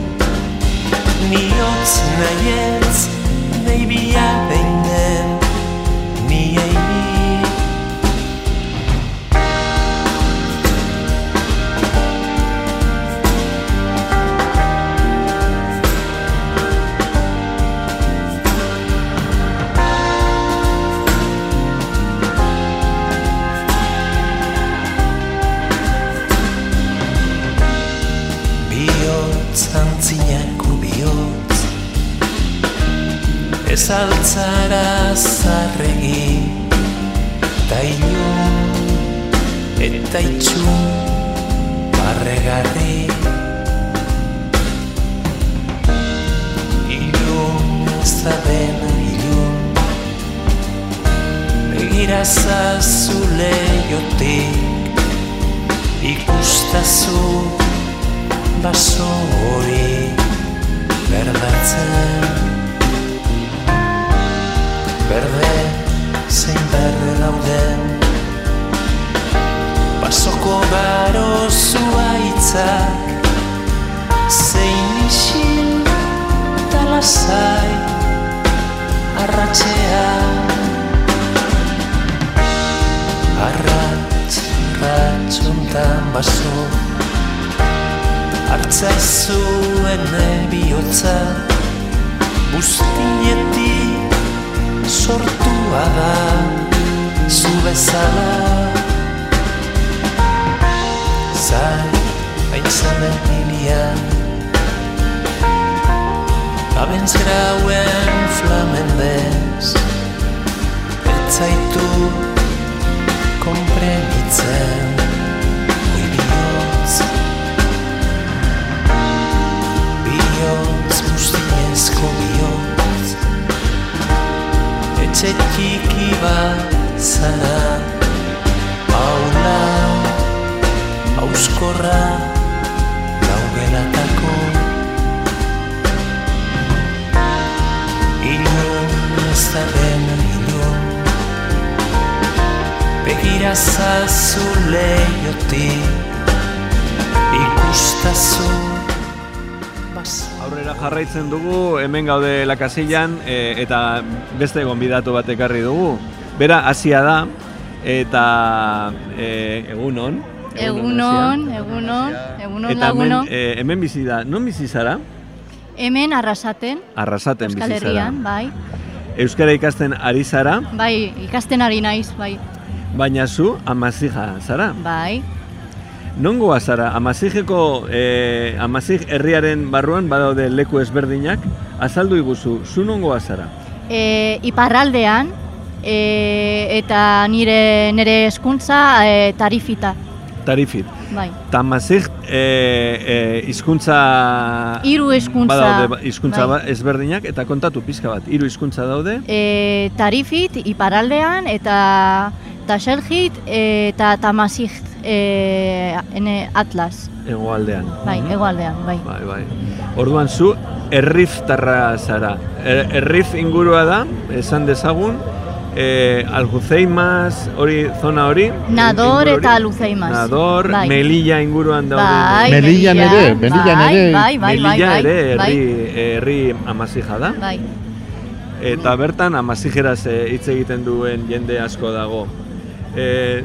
Niotz nahietz eta itxun barregarri. Ilun ez da dena ilun Begira zazu leiotik Ikustazu baso hori berdatzen Berde zein berde dauden Basoko garo zuaitzak Zein isil eta lasai Arratxea Arratx, ratxontan baso. Artzaizuen bihotza. Buztinetik sortua da. Zu bezala Zai, haintzanen hilian Abentz grauen flamendez Ez zaitu komprenitzen Oi bihotz Bihotz guztiezko bihotz. Etxe txiki bat zara auskorra, laugelatako. Ilun ez da den ilun. Begira zazu leiotik. Ikustazu. Aurrera jarraitzen dugu, hemen gaude lakasillan e, eta beste gonbidatu bat ekarri dugu. Bera, hasia da, eta e, egunon. Egunon, egunon, egunon Eta hemen, e, hemen bizi da, non bizi zara? Hemen arrasaten, Arrasaten bizi zara. Herrian, bai. Euskara ikasten ari zara, Bai, ikasten ari naiz, bai. baina zu amazija zara. Bai. Nongoa zara, amazijeko, e, amazij herriaren barruan badaude leku ezberdinak, azaldu iguzu, zu nongoa zara? e, iparraldean, e, eta nire nire hezkuntza e, tarifita, Tarifit. bai. Tamazik, e, e, izkuntza... Hiru hizkuntza, Badaude ba- hizkuntza bai. ba- ezberdinak, eta kontatu pizka bat, hiru hizkuntza daude, E, tarifit iparraldean, eta taxelgit eta tamazicht e, ene Atlas, hegoaldean. bai, Mhm. hegoaldean, bai. Bai, bai. Orduan zu, erriftarra zara. Er, errif ingurua da, esan dezagun, e, Aljuzeimaz, hori, zona hori. Nador hori. eta Aluzeimas. Nador, Bai. Melilla inguruan daude. Bai, Melillan Melilla, ere, Melillan bai, ere. Bai, bai, bai, Melilla bai, ere bai, herri, herri amazija da. bai. Eta bertan amazijeraz eh, hitz egiten duen jende asko dago. E,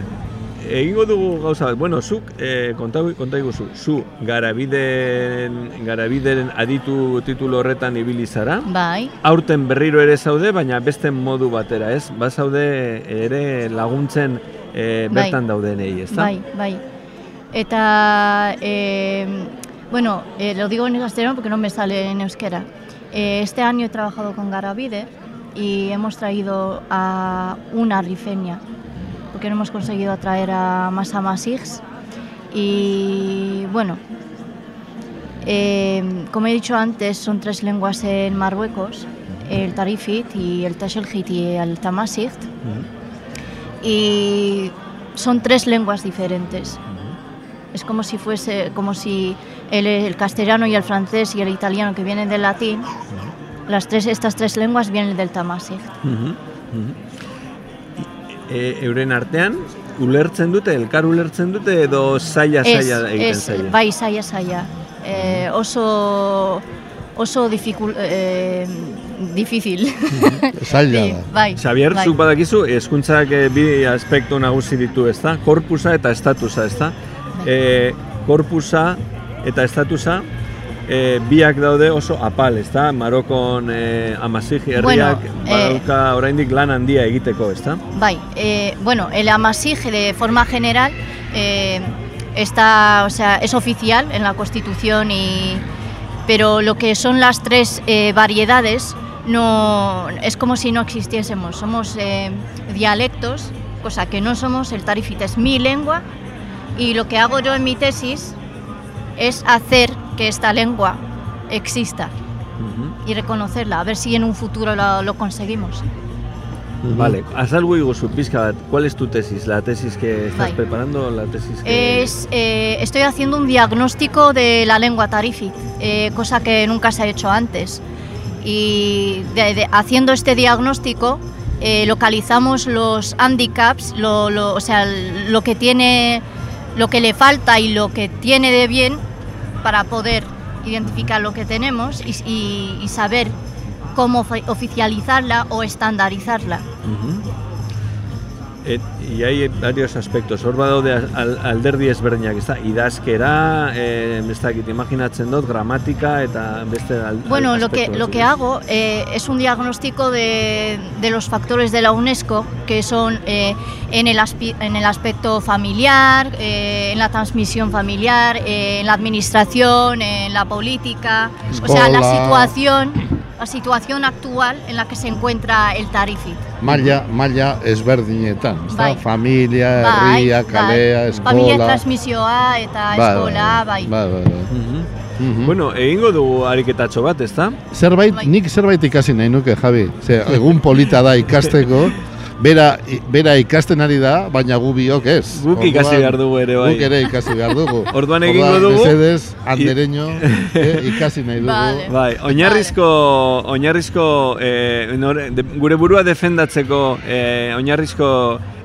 egingo dugu gauza bueno, zuk, e, konta, konta iguzu, zu garabideen, garabideren aditu titulu horretan ibili zara, Bai, aurten berriro ere zaude, baina beste modu batera, ez? Ba zaude ere laguntzen e, Bai. bertan daudenei, ezta? bai, bai. Eta, eh, bueno, eh, lo digo en castellano porque no me sale en euskera. Eh, este año he trabajado con Garavide y hemos traído a una rifeña, porque no hemos conseguido atraer a más amasigs. Y bueno, eh, como he dicho antes, son tres lenguas en Marruecos, el Tarifit y el Tashelhit y el Tamasight. y son tres lenguas diferentes. Es como si fuese, como si el, el castellano y el francés y el italiano que vienen del latín, las tres, estas tres lenguas vienen del Tamasic. Mhm, mhm. E, euren artean, ulertzen dute, elkar ulertzen dute, edo zaila zaila egiten es, zaila? bai, saia, saia. Eh, oso, oso dificul, eh, difícil. Zaila da. bai, Xavier, bai. zuk badakizu, hezkuntzak eh, bi aspektu nagusi ditu, ezta? Korpusa eta estatusa, ezta? Bai. E, korpusa eta estatusa e, biak daude oso apal, ezta? Marokon e, amasik herriak Bueno, eh, badauka oraindik lan handia egiteko, ezta? Bai, eh, bueno, el amasig de forma general eh, está, o sea, es oficial en la Constitución y pero lo que son las tres eh, variedades no es como si no existiésemos. Somos eh, dialectos, cosa que no somos. El tarifita es mi lengua y lo que hago yo en mi tesis es hacer que esta lengua exista y reconocerla, a ver si en un futuro lo, lo conseguimos. Vale, azalgu iguzu, pizka bat, ¿cuál es tu tesis? La tesis que estás preparando, la tesis que... Es, eh, estoy haciendo un diagnóstico de la lengua tarifi, eh, cosa que nunca se ha hecho antes. Y de- de- haciendo este diagnóstico eh, localizamos los handicaps, lo, lo- o sea, lo que tiene, lo que le falta y lo que tiene de bien para poder identificar lo que tenemos y, saber cómo ofi- oficializarla o estandarizarla. Et, y hay varios aspectos. Hor badaude al, alderdi ezberdinak, ez da, idazkera, eh, ez dakit, imaginatzen dut, gramatika eta beste al, Bueno, al- lo que, lo que hago eh, es un diagnóstico de, de los factores de la UNESCO, que son eh, en, el aspi- en el aspecto familiar, eh, en la transmisión familiar, eh, en la administración, en la política, o sea, la situación, la situación actual en la que se encuentra el Tarifit. Maila, maila ezberdinetan, ezta? Bai. Familia, Bai, herria, bai. kalea, eskola. Familia transmisioa eta Bai, bai, eskola, bai. Bai, bai, bai. Mhm. Mhm. Bueno, egingo dugu ariketatxo bat, ez da? Zerbait, Bai. nik zerbait ikasi nahi nuke, Javi. Ze, egun polita da ikasteko, bera, bera ikasten ari da, baina gu biok ez. Guk ikasi behar dugu ere, bai. Guk ere ikasi behar dugu. Orduan egingo dugu. Mesedez, andereño, eh, ikasi nahi dugu. Vale. Bai, oinarrizko, oinarrizko eh, nore- de, gure burua defendatzeko eh, oinarrizko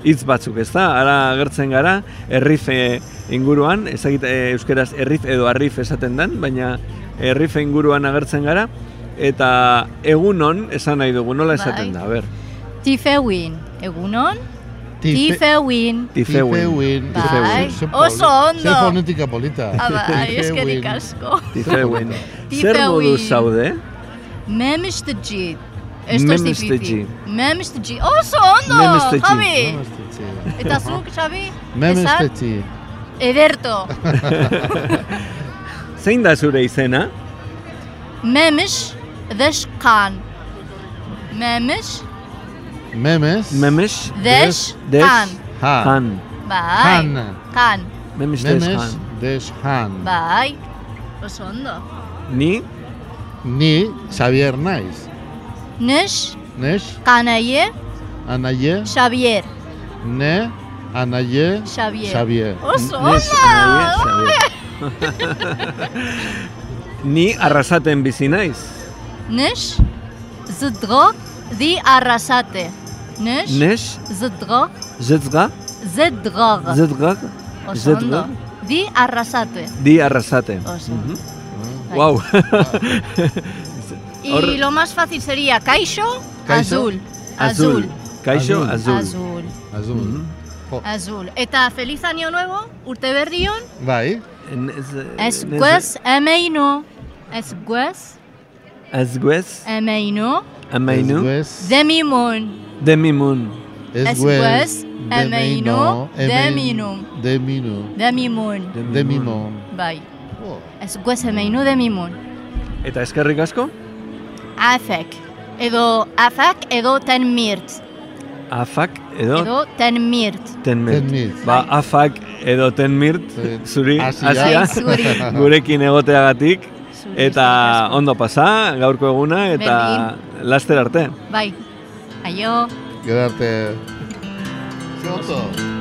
hitz batzuk, ez da? Ara agertzen gara, errif eh, inguruan, ezagit eh, euskeraz errif edo arrif esaten den, baina errif inguruan agertzen gara, eta egunon esan nahi dugu, nola esaten Bai. da, a ber. Tifewin, Egunon? Tife win. Tife Oso ondo. Zer fonetika polita. Aba, ah, ari eskerik asko. Tife win. Tife. Zer modu zaude? Memish the G. Memish the Memish the G. Oso ondo, Javi. Memish the G. Eta zuk, Xavi? Memish the G. Ederto. Zein da zure izena? Memish the Shkan. Memish Memes. Memes. Des, Des. Han. Han. Han. bai, Han. kan, Memes des Memes. han. Des Han. bai, oso ondo. Ni. Ni Xavier naiz. Nes, Nes, kanaie, Anaie, Xavier, ne, Anaie, Xavier. Xavier. Oso anaie, Xavier. Ni arrasaten bizi naiz. Nes, zedrog, di arrasate. Neş. Neş. Zedra. Zedra. Zedra. Zedra. Zedra. Di arrasate. Di arrasate. Oso. Mhm. Wow. Y lo más fácil sería kaixo, azul. Azul. Kaixo, azul. Azul. Azul. Mm azul. Eta feliz año nuevo, urte berrion. Bai. Ez guez emeinu. Ez guez. Ez guez. Emeinu. Emeinu. Demimon. Demimon demimun. Ez guez, emeino, deminum. Deminu. Demimon. Demimon. Bai. Ez guez emeino demimon. Eta eskerrik asko? Afek. Edo afak edo ten mirt. Afak edo Edo ten mirt. tenmirt. Tenmirt. Ba, afak edo tenmirt, Sí. zuri, Asia. Gurekin egoteagatik. Zuri Eta ondo pasa, gaurko eguna, eta laster arte. Bai. Jo. Grate. Chutot.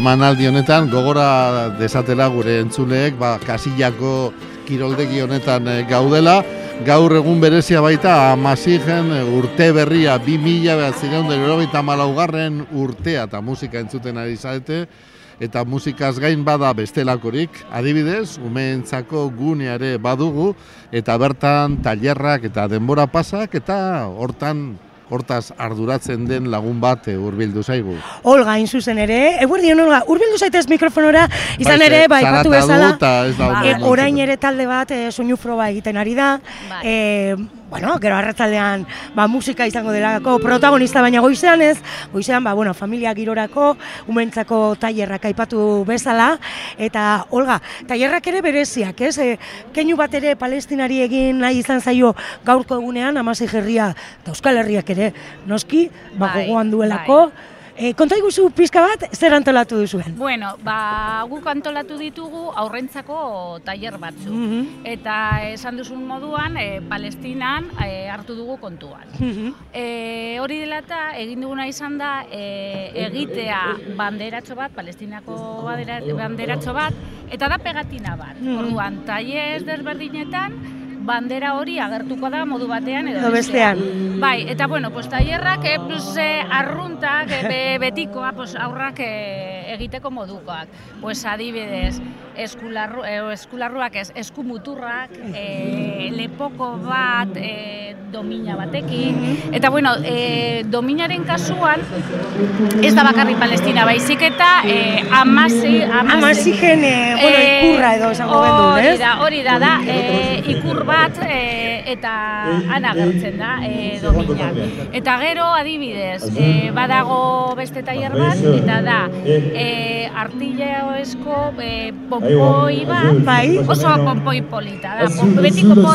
Emanaldi honetan, gogora desatela gure entzuleek, ba, kasillako kiroldegi honetan eh, gaudela. Gaur egun berezia baita, amasigen urte berria, 2000 behatzireun derogeita malaugarren urtea eta musika entzuten ari zaete. Eta musikaz gain bada bestelakorik, adibidez, umeentzako guneare badugu, eta bertan tailerrak eta denbora pasak, eta hortan hortaz arduratzen den lagun bat eh, hurbildu zaigu. Olga, hain zuzen ere, eguerdion Olga, urbildu zaitez mikrofonora, izan Bai, ere, bai, zarata bezala, ondo e, orain ere talde bat e, soinu proba egiten ari da, Bai. e, bueno, gero arratzaldean ba, musika izango delako protagonista baina goizean ez, goizean, ba, bueno, familia girorako, umentzako tailerrak aipatu bezala, eta Olga, tailerrak ere bereziak, ez? E, keinu bat ere palestinari egin nahi izan zaio gaurko egunean, amasei herria eta Euskal Herriak ere, noski, ba, Bai, gogoan duelako, E, konta iguzu pizka bat, zer antolatu duzuen? Bueno, ba, guk antolatu ditugu aurrentzako tailer batzuk. Mhm. Eta esan duzun moduan, e, Palestinan e, hartu dugu kontuan. E, hori dela eta egin duguna izan da e, egitea banderatxo bat, Palestinako bandera, banderatxo bat, eta da pegatina bat. Mhm. Orduan, taiez desberdinetan, bandera hori agertuko da modu batean edo, Edo bestean. Bai, eta bueno, pues tailerrak eh, pues, eh, arruntak, eh, be, betikoa, pues, aurrak eh, egiteko modukoak. Pues adibidez, eskularru, eh, eskularruak ez, eskumuturrak, eh, lepoko bat, eh, domina batekin. Eta bueno, eh, dominaren kasuan, ez da bakarrik Palestina, baizik eta eh, amasi, Amasigen, eh, bueno, ikurra edo esango ez? Hori da, hori da, da, e, ikur bat e, eta han agertzen da e, dominak. Eta gero, adibidez, e, badago beste tailer bat, eta da, e, artilleoesko e, pompoi bat, Bai. oso pompoi polita, da, pompoi, betiko po,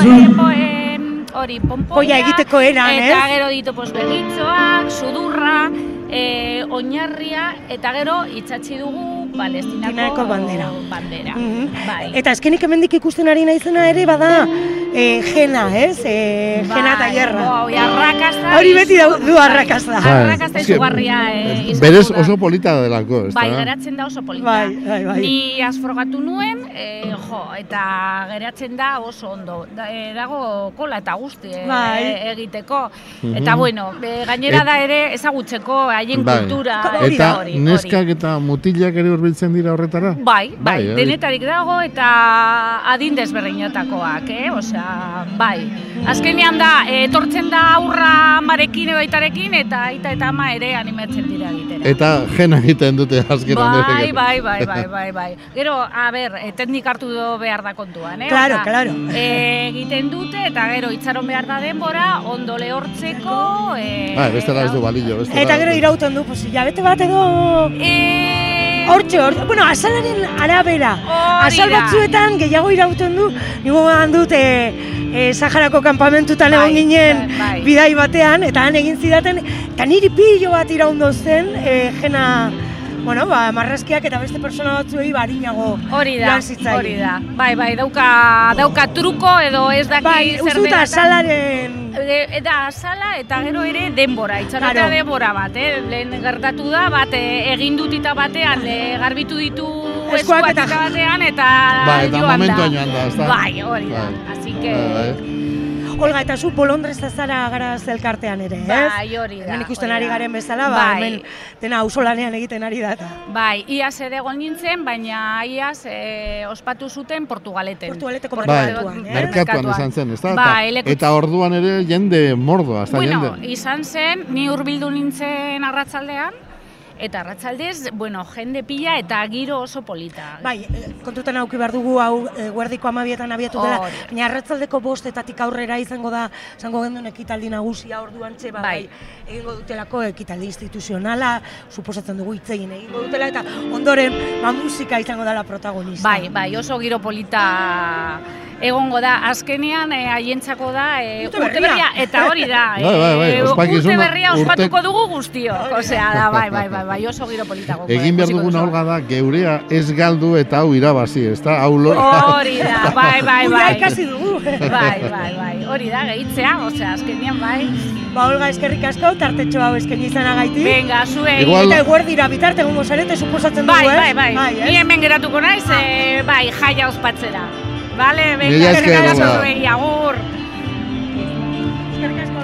e, hori, pompoia, Poia egiteko eran, eta gero ditu pos, begitzoak, sudurra, e, oinarria, eta gero itxatzi dugu Palestinako bandera. bandera. Mhm. Bai. Eta azkenik hemendik ikusten ari naizena ere bada e, jena, ez? E, jena Bai, tailerra. Bai, arrakasta. Hori beti du, du arrakasta. Arrakasta eske, izugarria eh, izan Berez da. oso polita delako, ez Bai, geratzen da oso polita. Bai, bai, bai. Ni asfrogatu nuen, eh, jo, eta geratzen da oso ondo. Da, eh, dago kola eta guzti eh, Bai. egiteko. Mhm. Eta bueno, eh, gainera Et- da ere ezagutzeko haien Bai. kultura. Eta hori, hori. neskak eta mutilak ere hurbiltzen dira horretara? Bai, bai, hori. denetarik dago eta adin desberdinetakoak, eh? Osea, bai. Azkenean da, eh, etortzen da aurra amarekin edo aitarekin eta aita eta ama ere animatzen dira egitera. Eta jena egiten dute azkenan Bai, bai, bai, bai, bai, bai. Gero, a ber, eh, teknik hartu do behar da kontuan, eh? Claro, Osea, claro. eh, egiten dute eta gero itxaron behar da denbora, ondo lehortzeko, eh, Bai, bestela ez du balillo, bestela. Eta gero irauten du, pues, hilabete bat edo... E... Hortxe, hortxe, bueno, azalaren arabera. Hori Azal batzuetan gehiago irauten du, nigo gogoan dut, e, e, Saharako kanpamentutan Bai, egon ginen bai, bai. bidai batean, eta han egin zidaten, eta niri pilo bat iraundo zen, e, jena, bueno, ba, marrazkiak eta beste persona batzuei barinago Hori da, lan hori da. Bai, bai, dauka, dauka truko edo ez daki Bai, zer dela. azalaren... E, eta azala eta gero ere denbora, itxarotea Claro. denbora bat, eh? Lehen gertatu da, bat eh, egin dutita batean, eh, garbitu ditu Eskuak eta- batean eta Bai, eta joan da. momentua joan da, ezta? Bai, hori da. Bai. Así que... Bai, Olga, eta zu bolondrez zara gara zelkartean ere, ez? Bai, hori da. Hemen ikusten ari da. garen bezala, ba, Bai. hemen dena auzolanean egiten ari da. eta. Bai, iaz ere egon nintzen, baina iaz eh, ospatu zuten Portugaleten. Portugaleteko Bai, merkatuan, eh? merkatuan izan zen, ezta? Eta- Bai, leku- Eta orduan ere jende mordoa, ez da Bueno, jende. izan zen, ni hurbildu nintzen arratsaldean, eta arratsaldez, bueno, jende pila eta giro oso polita. Bai, eh, kontutan auki behar dugu hau e, guerdiko amabietan abiatu dela, baina arratzaldeko bostetatik aurrera izango da, izango gendun ekitaldi nagusia orduan txe, ba, bai. egingo dutelako ekitaldi instituzionala, suposatzen dugu hitz egin egingo dutela, eta ondoren, ba, musika izango dela protagonista. Bai, bai, oso giro polita egongo da. Azkenean eh, haientzako da eh, Urte berria. eta hori da. Bai, bai, bai, eh, urte berria urte- ospatuko dugu guztiok. Osea, da, bai, bai, bai, bai, oso giro polita egongo da, Egin behar duguna duzu. olga da, geurea ez galdu eta hau irabazi, ezta? Hau lo... Hori da, bai, bai, bai. ikasi dugu. Bai, bai, bai, hori da, gehitzea, osea, azkenean, bai. Ba, Olga, eskerrik asko, tartetxo hau eskaini izanagaitik. Venga, zuei. Igual- Eta eguerdira bitarte egongo zarete, suposatzen dugu, Bai, ez? bai, bai, ez? Ni hemen geratuko naiz, eh, bai, jaia ospatzera. Vale, venga, eskerrik asko zuei, agur. Eskerrik asko,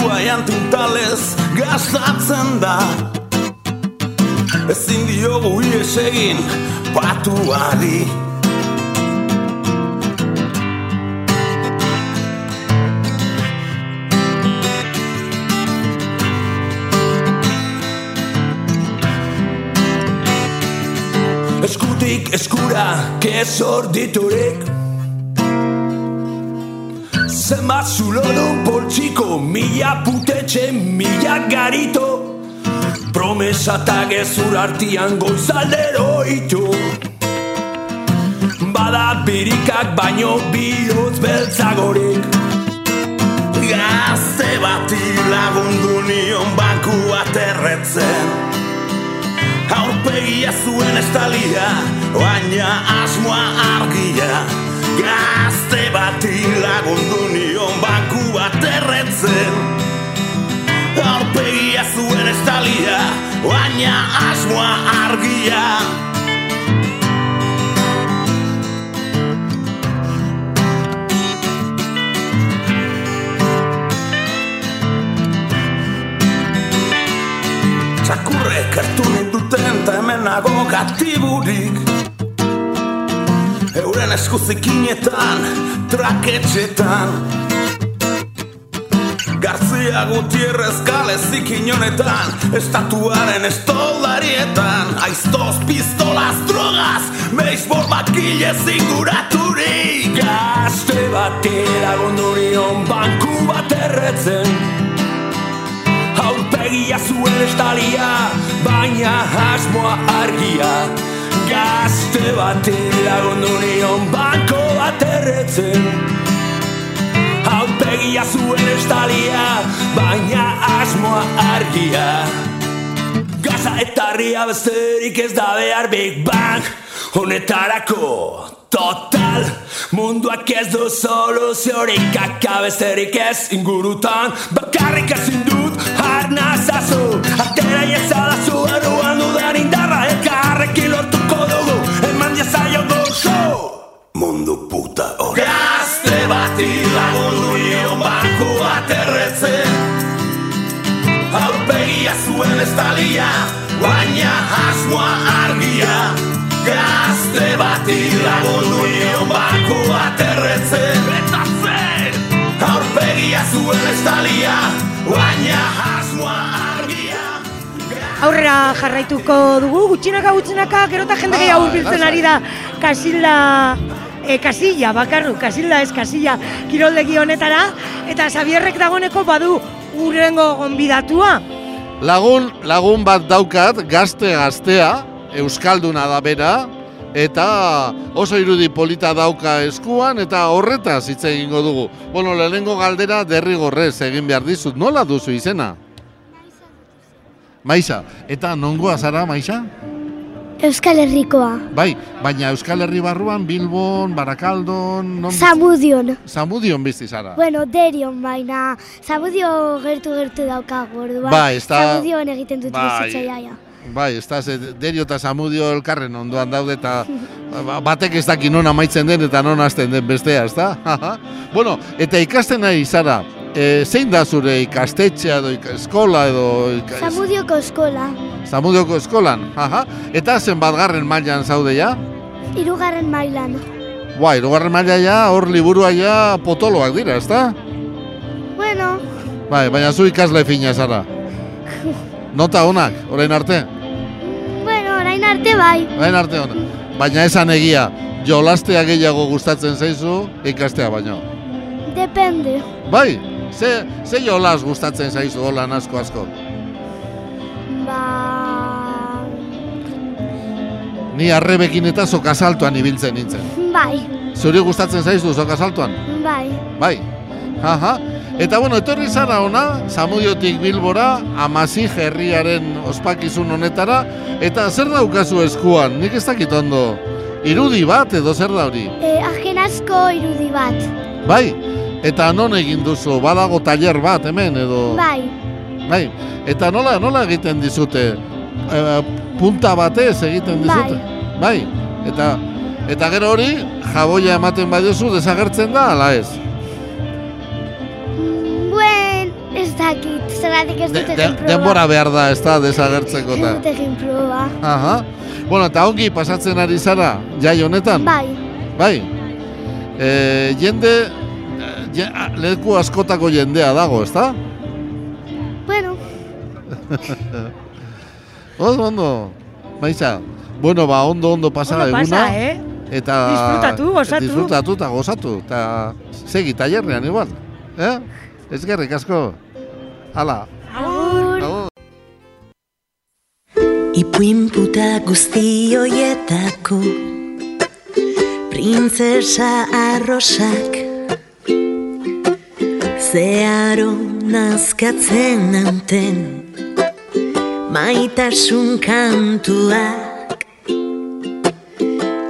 Harima tatua jantintalez gastatzen da. Ezin diogu ies egin patuari. Eskutik eskura kesor diturik Zenbat zulo du poltsiko Mila putetxe, mila garito. Promesa eta gezur artian goizaldero itu Bada birikak baino bihotz beltzagorik. Gazte bati lagundu nion banku aterretzen Aurpegia zuen estalia, baina asmoa argia Gazte bati lagundu nion banku aterretzen Aurpegia zuen estalia, baina asmoa argia. Txakurrek hartu ninduten eta hemen nago gatiburik Euren eskuzikinetan, traketxetan. Garzia Gutierrez kale zikin honetan Estatuaren estoldarietan Aiztoz, pistolaz, drogaz Beisbol bakile zinguraturik Gazte batera gondurion banku bat erretzen. Aurpegia zuen estalia, baina asmoa argia Gazte batera gondurion banko bat erretzen. Aurpegia zuen estalia, baina asmoa argia. Gaza eta ria besterik ez da behar Big Bang. Honetarako total Munduak ez du soluziorik Akabesterik ez ingurutan. Bakarrik ezin dut arnazazu Atera iezadazu erruan dudan indarra gozo Mundu puta hori Gazte bati lagundu nion banku aterretzen Aurpegia zuen estalia, baina asmoa argia Gazte bati lagundu nion banku aterretzen! Aurpegia zuen estalia, baina asmoa argia Aurrera jarraituko dugu, gutxinaka gutxinaka, gero eta jende gehiago hurbiltzen ari da Kasilla, e, Kasilla, bakarru, Kasilla ez Kasilla kiroldegi honetara, eta Xabierrek dagoneko badu urrengo gonbidatua. Lagun, lagun bat daukat, gazte gaztea, euskalduna da bera, eta oso irudi polita dauka eskuan, eta horretaz hitz egingo dugu. Bueno, lehenengo galdera derrigorrez egin behar dizut, nola duzu izena? Maisa, eta nongoa zara, Maisa? Euskal Herrikoa. Bai, baina Euskal Herri barruan, Bilbon, Barakaldon... Non bizi- Zamudion. Zamudion bizi zara. Bueno, derion baina, Zamudio gertu-gertu daukagu, orduan. Bai, ez da- Zamudion egiten dut Bai. bizitza jaia. Bai, ez da, derio eta zamudio elkarren ondoan daude eta ba- batek ez daki non amaitzen den eta non hasten den bestea, ez da? bueno, eta ikasten nahi zara, e, zein da zure ikastetxea edo ika- eskola edo ika- Zamudioko eskola, zamudioko eskolan? Aha. Eta zenbat garren mailan zaude ja? irugarren mailan. Ba, irugarren maila ja, hor liburua ja potoloak dira, ez da? Bueno, Bai, baina zu ikasle fina zara. Nota onak, orain arte? bueno, orain arte bai. Orain arte onak. Baina esan egia, jolastea gehiago gustatzen zaizu ikastea baino. Depende. Bai, ze, ze jolas gustatzen zaizu holan asko asko. Ba... Ni arrebekin eta sokasaltuan ibiltzen nintzen. Bai, Zuri gustatzen zaizu sokasaltuan? bai. Bai. Aha. Eta bueno, etorri zara ona, Zamudiotik Bilbora, Amasi herriaren ospakizun honetara, eta zer daukazu eskuan? Nik ez dakit ondo. Irudi bat edo zer da hori? E, agen asko irudi bat. Bai. Eta non egin duzu? Badago tailer bat hemen edo? Bai, Bai. Eta nola nola egiten dizute? E, punta batez egiten dizute? Bai. Eta eta gero hori jaboia ematen badiozu desagertzen da ala ez? bueno, Ez dakit, zergatik ez De, dut de, egin proba. denbora behar da, ez da, desagertzeko Ez eta. dut egin proba. Aha. Bueno, eta ongi pasatzen ari zara, jai honetan? Bai, Bai. E, jende, eh, je, a- leku askotako jendea dago, ez da? bueno, ondo, ondo. Maiza, bueno, ba, ondo, ondo pasa Ondo eguna. pasa, eh? Eta... Disfrutatu, gozatu. Disfrutatu eta gozatu. Eta segi taierrean igual. Eh? Ez gerrik asko. Hala. Agur. Ipuin puta guzti hoietako Printzesa arrosak Zeharo nazkatzen nauten Maitasun kantuak.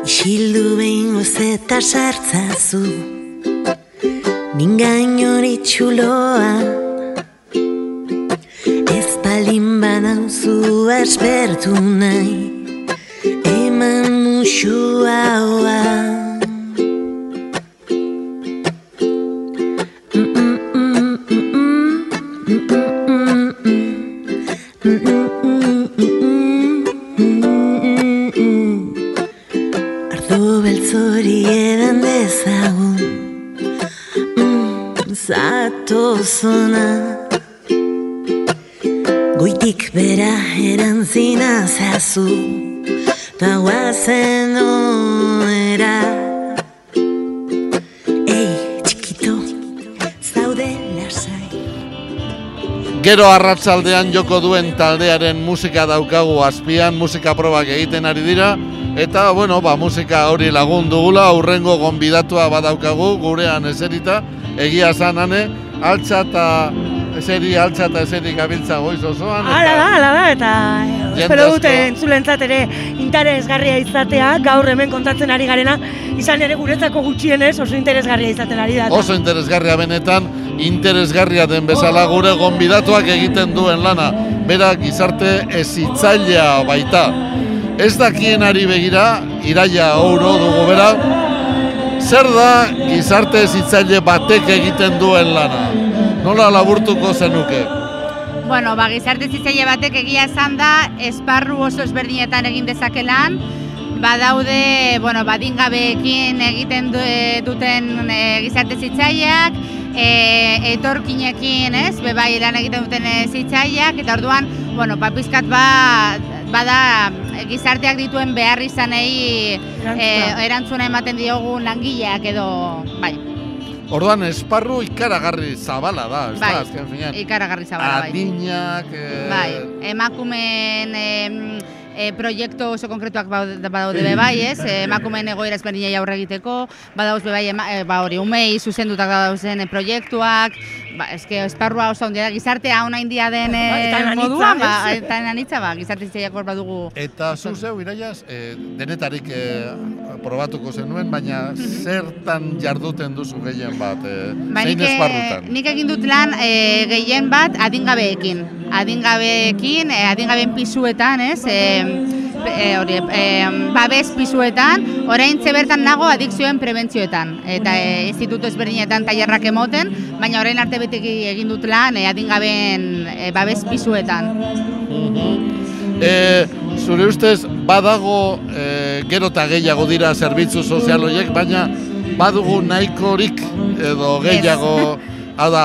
Isildu behin eta sartzazu Mingain hori txuloa. Ez palin banauzu aspertu nahi Eman musu haua Zato zona Goitik bera erantzina zazu Ta guazen oera Ei, txikito, zaude lasai. Gero arratsaldean joko duen taldearen musika daukagu azpian, musika probak egiten ari dira, eta, bueno, ba, musika hori lagun dugula, aurrengo gonbidatua badaukagu, gurean eserita, egia zanane, altza eta eseri, altza eta eseri gabiltza goiz osoan. Hala da, hala da, eta espero dute entzulentzat ere interesgarria izatea, gaur hemen kontatzen ari garena, izan ere guretzako gutxienez oso interesgarria izaten ari da. Oso interesgarria benetan, interesgarria den bezala gure gonbidatuak egiten duen lana. Berak gizarte ezitzailea baita. Ez dakienari begira, iraia ouro dugu bera, zer da gizarte ezitzaile batek egiten duen lana? Nola laburtuko zenuke? Bueno, ba, gizarte zitzaile batek egia esan da, esparru oso ezberdinetan egin dezakelan, badaude, bueno, badingabeekin egiten du, e, duten e, gizarte zitzaileak, e, etorkinekin, ez, bebai lan egiten duten e, zitzaileak, eta orduan, bueno, ba, pizkat ba, bada gizarteak dituen behar izanei e, erantzuna ematen diogun langileak edo, bai, Orduan esparru ikaragarri zabala da, ez bai, da, azken finean. ikaragarri zabala, bai. Adinak, eh, Bai, emakumeen em, e, proiektu oso konkretuak badaude be bai, ez? E, emakumeen egoera ezberdinei aurre egiteko, badauz be bai, ema, e, ba hori, umei zuzendutak dauzen e, proiektuak, ba, eske esparrua oso handia da, gizartea ona india den e, Bai, anitza, moduan, ba, eta anitza, ba, gizarte zitzaiak hor badugu. Eta zu zeu, iraiaz, eh, denetarik eh, probatuko zenuen, baina zertan jarduten duzu gehien bat, eh, Ba, zein nik, e, esparrutan? nik egin dut lan e, gehien bat adingabeekin. Adingabeekin, e, adingabeen pisuetan, ez? E, e, hori, e, babes pisuetan, orain bertan nago adikzioen prebentzioetan. Eta e, instituto ezberdinetan tailerrak emoten, baina orain arte beti egin dut lan e, adingabeen e, babes pisuetan. E, zure ustez, badago e, gero eta gehiago dira zerbitzu sozial horiek, baina badugu nahikorik edo gehiago, hau da,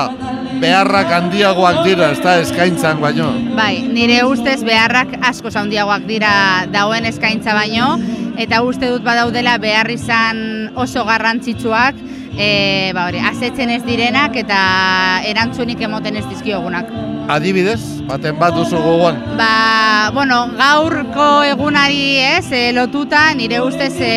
beharrak handiagoak dira, ez da, eskaintzan baino. Bai, nire ustez beharrak asko handiagoak dira dauen eskaintza baino, eta uste dut badaudela behar izan oso garrantzitsuak, e, ba hori, asetzen ez direnak eta erantzunik emoten ez dizkiogunak. Adibidez, baten bat duzu gogoan. Ba, bueno, gaurko egunari ez, e, lotuta, nire ustez e,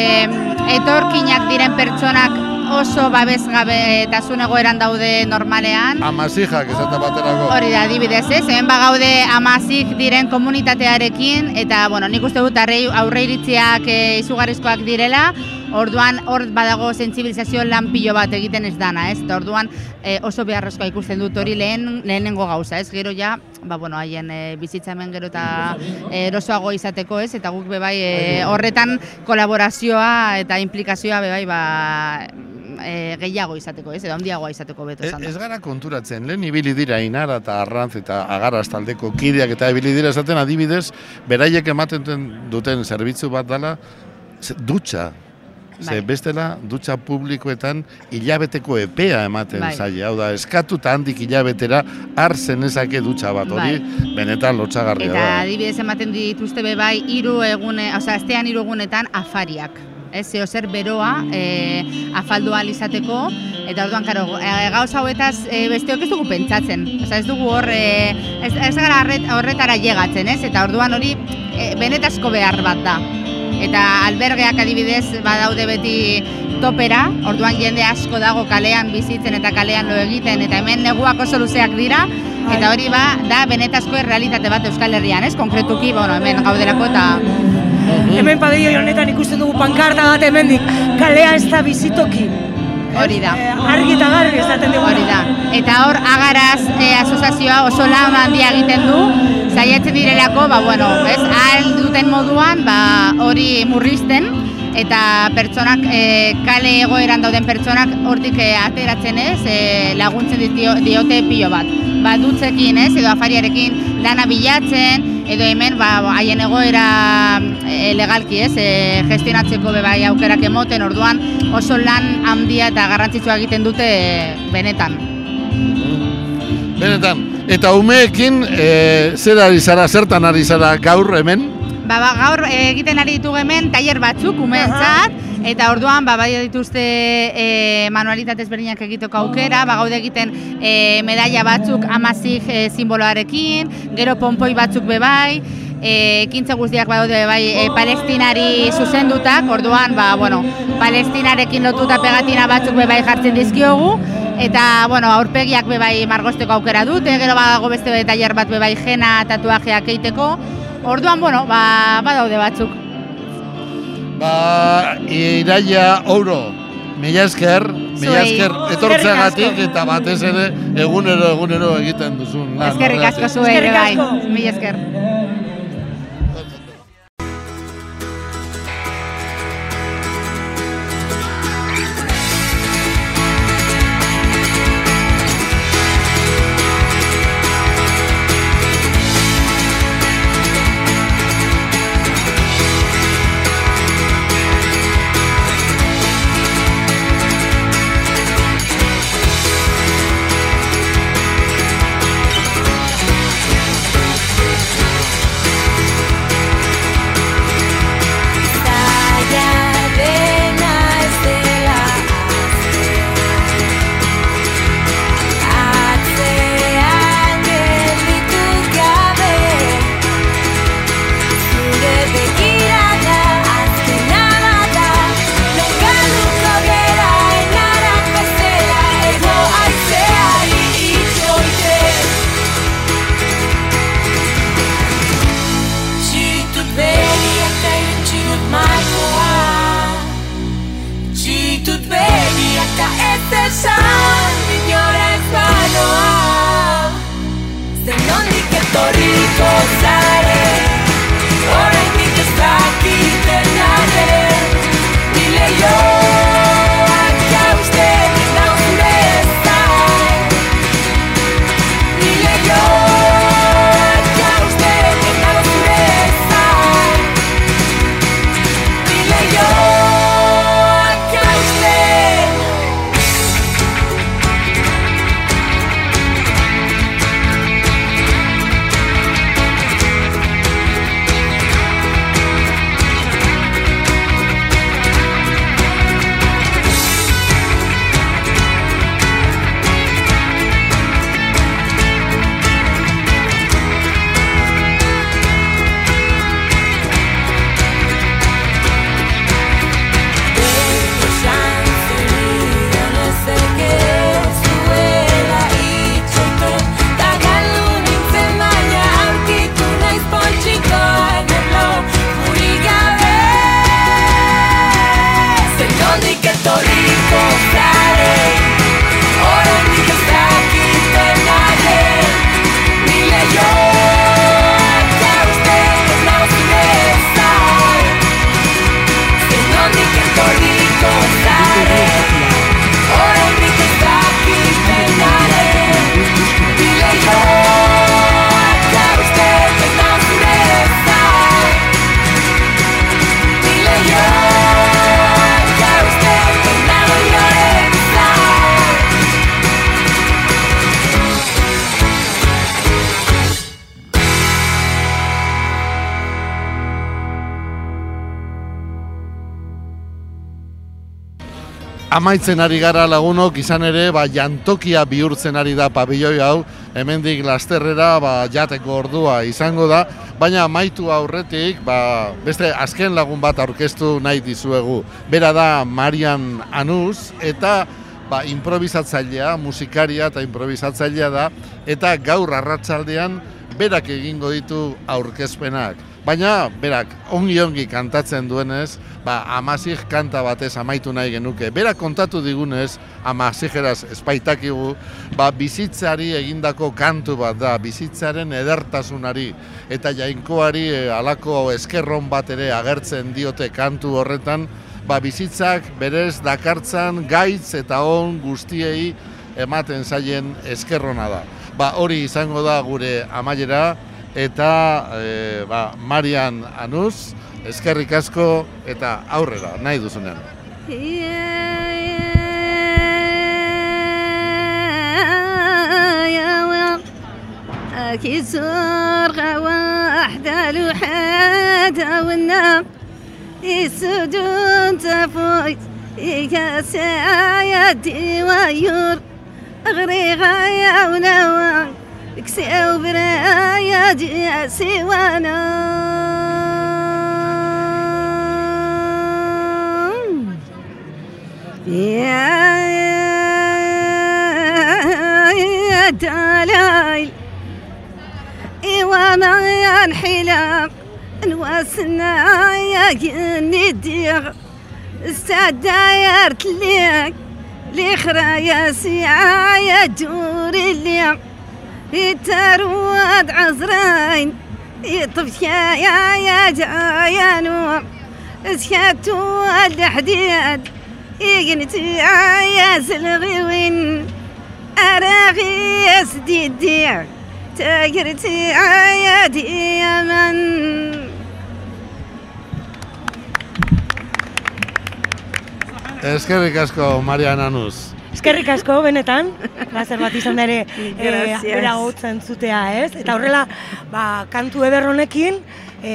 etorkinak diren pertsonak oso babesgabe eta egoeran daude normalean. Amazijak esate baterako. Hori da, adibidez, ez? Hemen bagaude amazik diren komunitatearekin, eta, bueno, nik uste dut arrei- aurre iritziak e, izugarrizkoak direla, orduan hor badago sentsibilizazio lan pilo bat egiten ez dana, ez? Eta orduan e, oso beharrezkoa ikusten dut hori lehen lehenengo gauza, ez? Gero ja, ba, bueno, haien e, bizitza hemen gero eta erosoago izateko, ez? Eta guk bebai e, horretan kolaborazioa eta implikazioa bebai ba, e, gehiago izateko, ez, edo handiagoa izateko beto Ez, esan ez gara konturatzen, lehen ibili dira inara eta arrantz eta agaraz taldeko kideak eta ibili dira esaten adibidez, beraiek ematen duten- zerbitzu bat dela, ze- dutxa. Ze Bai. bestela, dutxa publikoetan hilabeteko epea ematen Bai. zaie. Hau da, eskatu eta handik hilabetera har zenezake dutxa bat. Hori benetan lotxagarria Bai. Eta da. adibidez ematen dituzte be bai hiru egune, osea astean hiru egunetan afariak. Ez zeo zer beroa e, afaldu izateko eta orduan karo, e, gauza hauetaz e, besteok ez dugu pentsatzen. Osea ez dugu hor e, ez, ez gara horret, horretara llegatzen, ez? Eta orduan hori e, benetazko behar bat da. Eta albergeak adibidez badaude beti topera, orduan jende asko dago kalean bizitzen eta kalean lo egiten eta hemen neguak oso luzeak dira eta hori ba da benetazko errealitate bat Euskal Herrian, ez? Konkretuki, bueno, hemen gaudelako eta Hemen padeio honetan ikusten dugu pankarta bat hemendik. Kalea ez da bizitoki. hori da. Eh, argi eta garbi esaten dugu. Hori da. Eta hor agaraz e, asoziazioa oso lan handia egiten du, saiatzen direlako, ba bueno, ez, ahal duten moduan, ba hori murrizten eta pertsonak e, kale egoeran dauden pertsonak hortik e, ateratzen ez, e, laguntzen ditio, diote pilo bat. Ba dutzekin ez, edo afariarekin lana bilatzen, edo hemen ba, haien egoera e, legalki ez, e, gestionatzeko be bai aukerak emoten, orduan oso lan handia eta garrantzitsua egiten dute e, benetan. Benetan. Eta umeekin, e, zer ari zara, zertan ari zara gaur hemen? Ba, ba, gaur egiten ari ditugu hemen tailer batzuk umeentzat. Eta orduan ba bai dituzte e, manualitate ezberdinak egiteko aukera, ba gaude egiten e, medalla batzuk amazik e, simboloarekin, gero ponpoi batzuk be bai, e, ekintza guztiak badaude bai e, palestinari zuzendutak, orduan ba, bueno, palestinarekin lotuta pegatina batzuk be bai jartzen dizkiogu, eta bueno, aurpegiak be bai margosteko aukera dute, gero badago beste be tailer bat be bai jena tatuajeak egiteko, orduan bueno, ba, badaude batzuk. Ba, iraia ouro, mila esker, mila esker etortzeagatik eta batez ere egunero egunero egiten duzun lan. Eskerrik asko zuei bai. Mila esker. Amaitzen ari gara lagunok izan ere ba, jantokia bihurtzen ari da pabilloi hau hemendik lasterrera ba, jateko ordua izango da baina amaitu aurretik ba, beste azken lagun bat aurkeztu nahi dizuegu. Bera da Marian Anuz eta ba, improvisatzailea, musikaria eta improvisatzailea da eta gaur arratsaldean berak egingo ditu aurkezpenak Baina, berak, ongi-ongi kantatzen duenez, ba, amazik kanta batez amaitu nahi genuke. Berak kontatu digunez, amazigeraz espaitakigu, ba, bizitzari egindako kantu bat da, bizitzaren edertasunari, eta jainkoari e, alako eskerron bat ere agertzen diote kantu horretan, ba, bizitzak berez dakartzan gaitz eta on guztiei ematen zaien eskerrona da. Ba, hori izango da gure amaiera, eta e, ba, Marian Anuz, eskerrik asko eta aurrera, nahi duzunean. كيسور واحدة لوحدة والنام السجون تفوت يكاس يدي ويور غريغا سي وبرا يا دي سي وأنا. يا دلايل ايوا ما الحلام نواسنا يا ندير استدايرت ليك لي خرايا سي يا دوري اليوم يترواد عزرين يطفش يا يا يا نور اسكتو الحديد يقنتي يا سلغيوين أراغي يا سديدي تاجرتي يا ديمن. Eskerrik asko, Marian Anuz. Eskerrik asko, benetan, plazer bat izan ere e, bera hotzen zutea, ez? Eta horrela, ba, kantu eder honekin, e,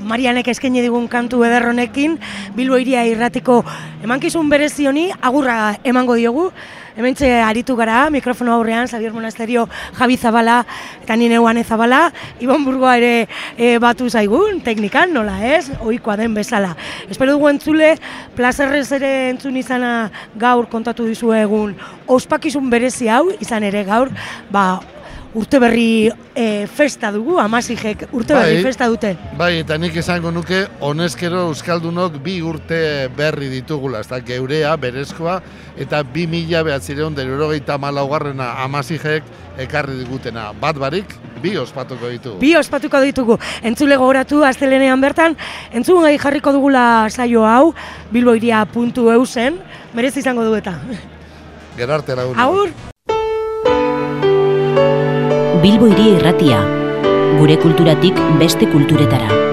Marianek eskaini digun kantu eder honekin, Bilbo iria irratiko emankizun berezi honi agurra emango diogu. Hementxe aritu gara, mikrofono aurrean, Xabier Monasterio, Javi Zabala, eta nire Juane Zabala, Ibon Burgoa ere e, batu zaigun, teknikan, nola ez, ohikoa den bezala. Espero dugu entzule, plazerrez ere entzun izana gaur kontatu dizuegun, ospakizun berezi hau, izan ere gaur, ba, urte berri e, festa dugu, amazijek urte berri Bai. festa dute. Bai, eta nik esango nuke, honezkero Euskaldunok bi urte berri ditugula, ez da, geurea, berezkoa, eta bi mila behatzireun derurogeita malaugarrena amazijek ekarri digutena. Bat barik, bi ospatuko ditu. Bi ospatuko ditugu. Entzule gogoratu astelenean bertan, entzun gai jarriko dugula saio hau, bilboiria.eu zen, merez izango du eta. Gerarte lagun. Agur! Bilbo Hiria Irratia. Gure kulturatik beste kulturetara.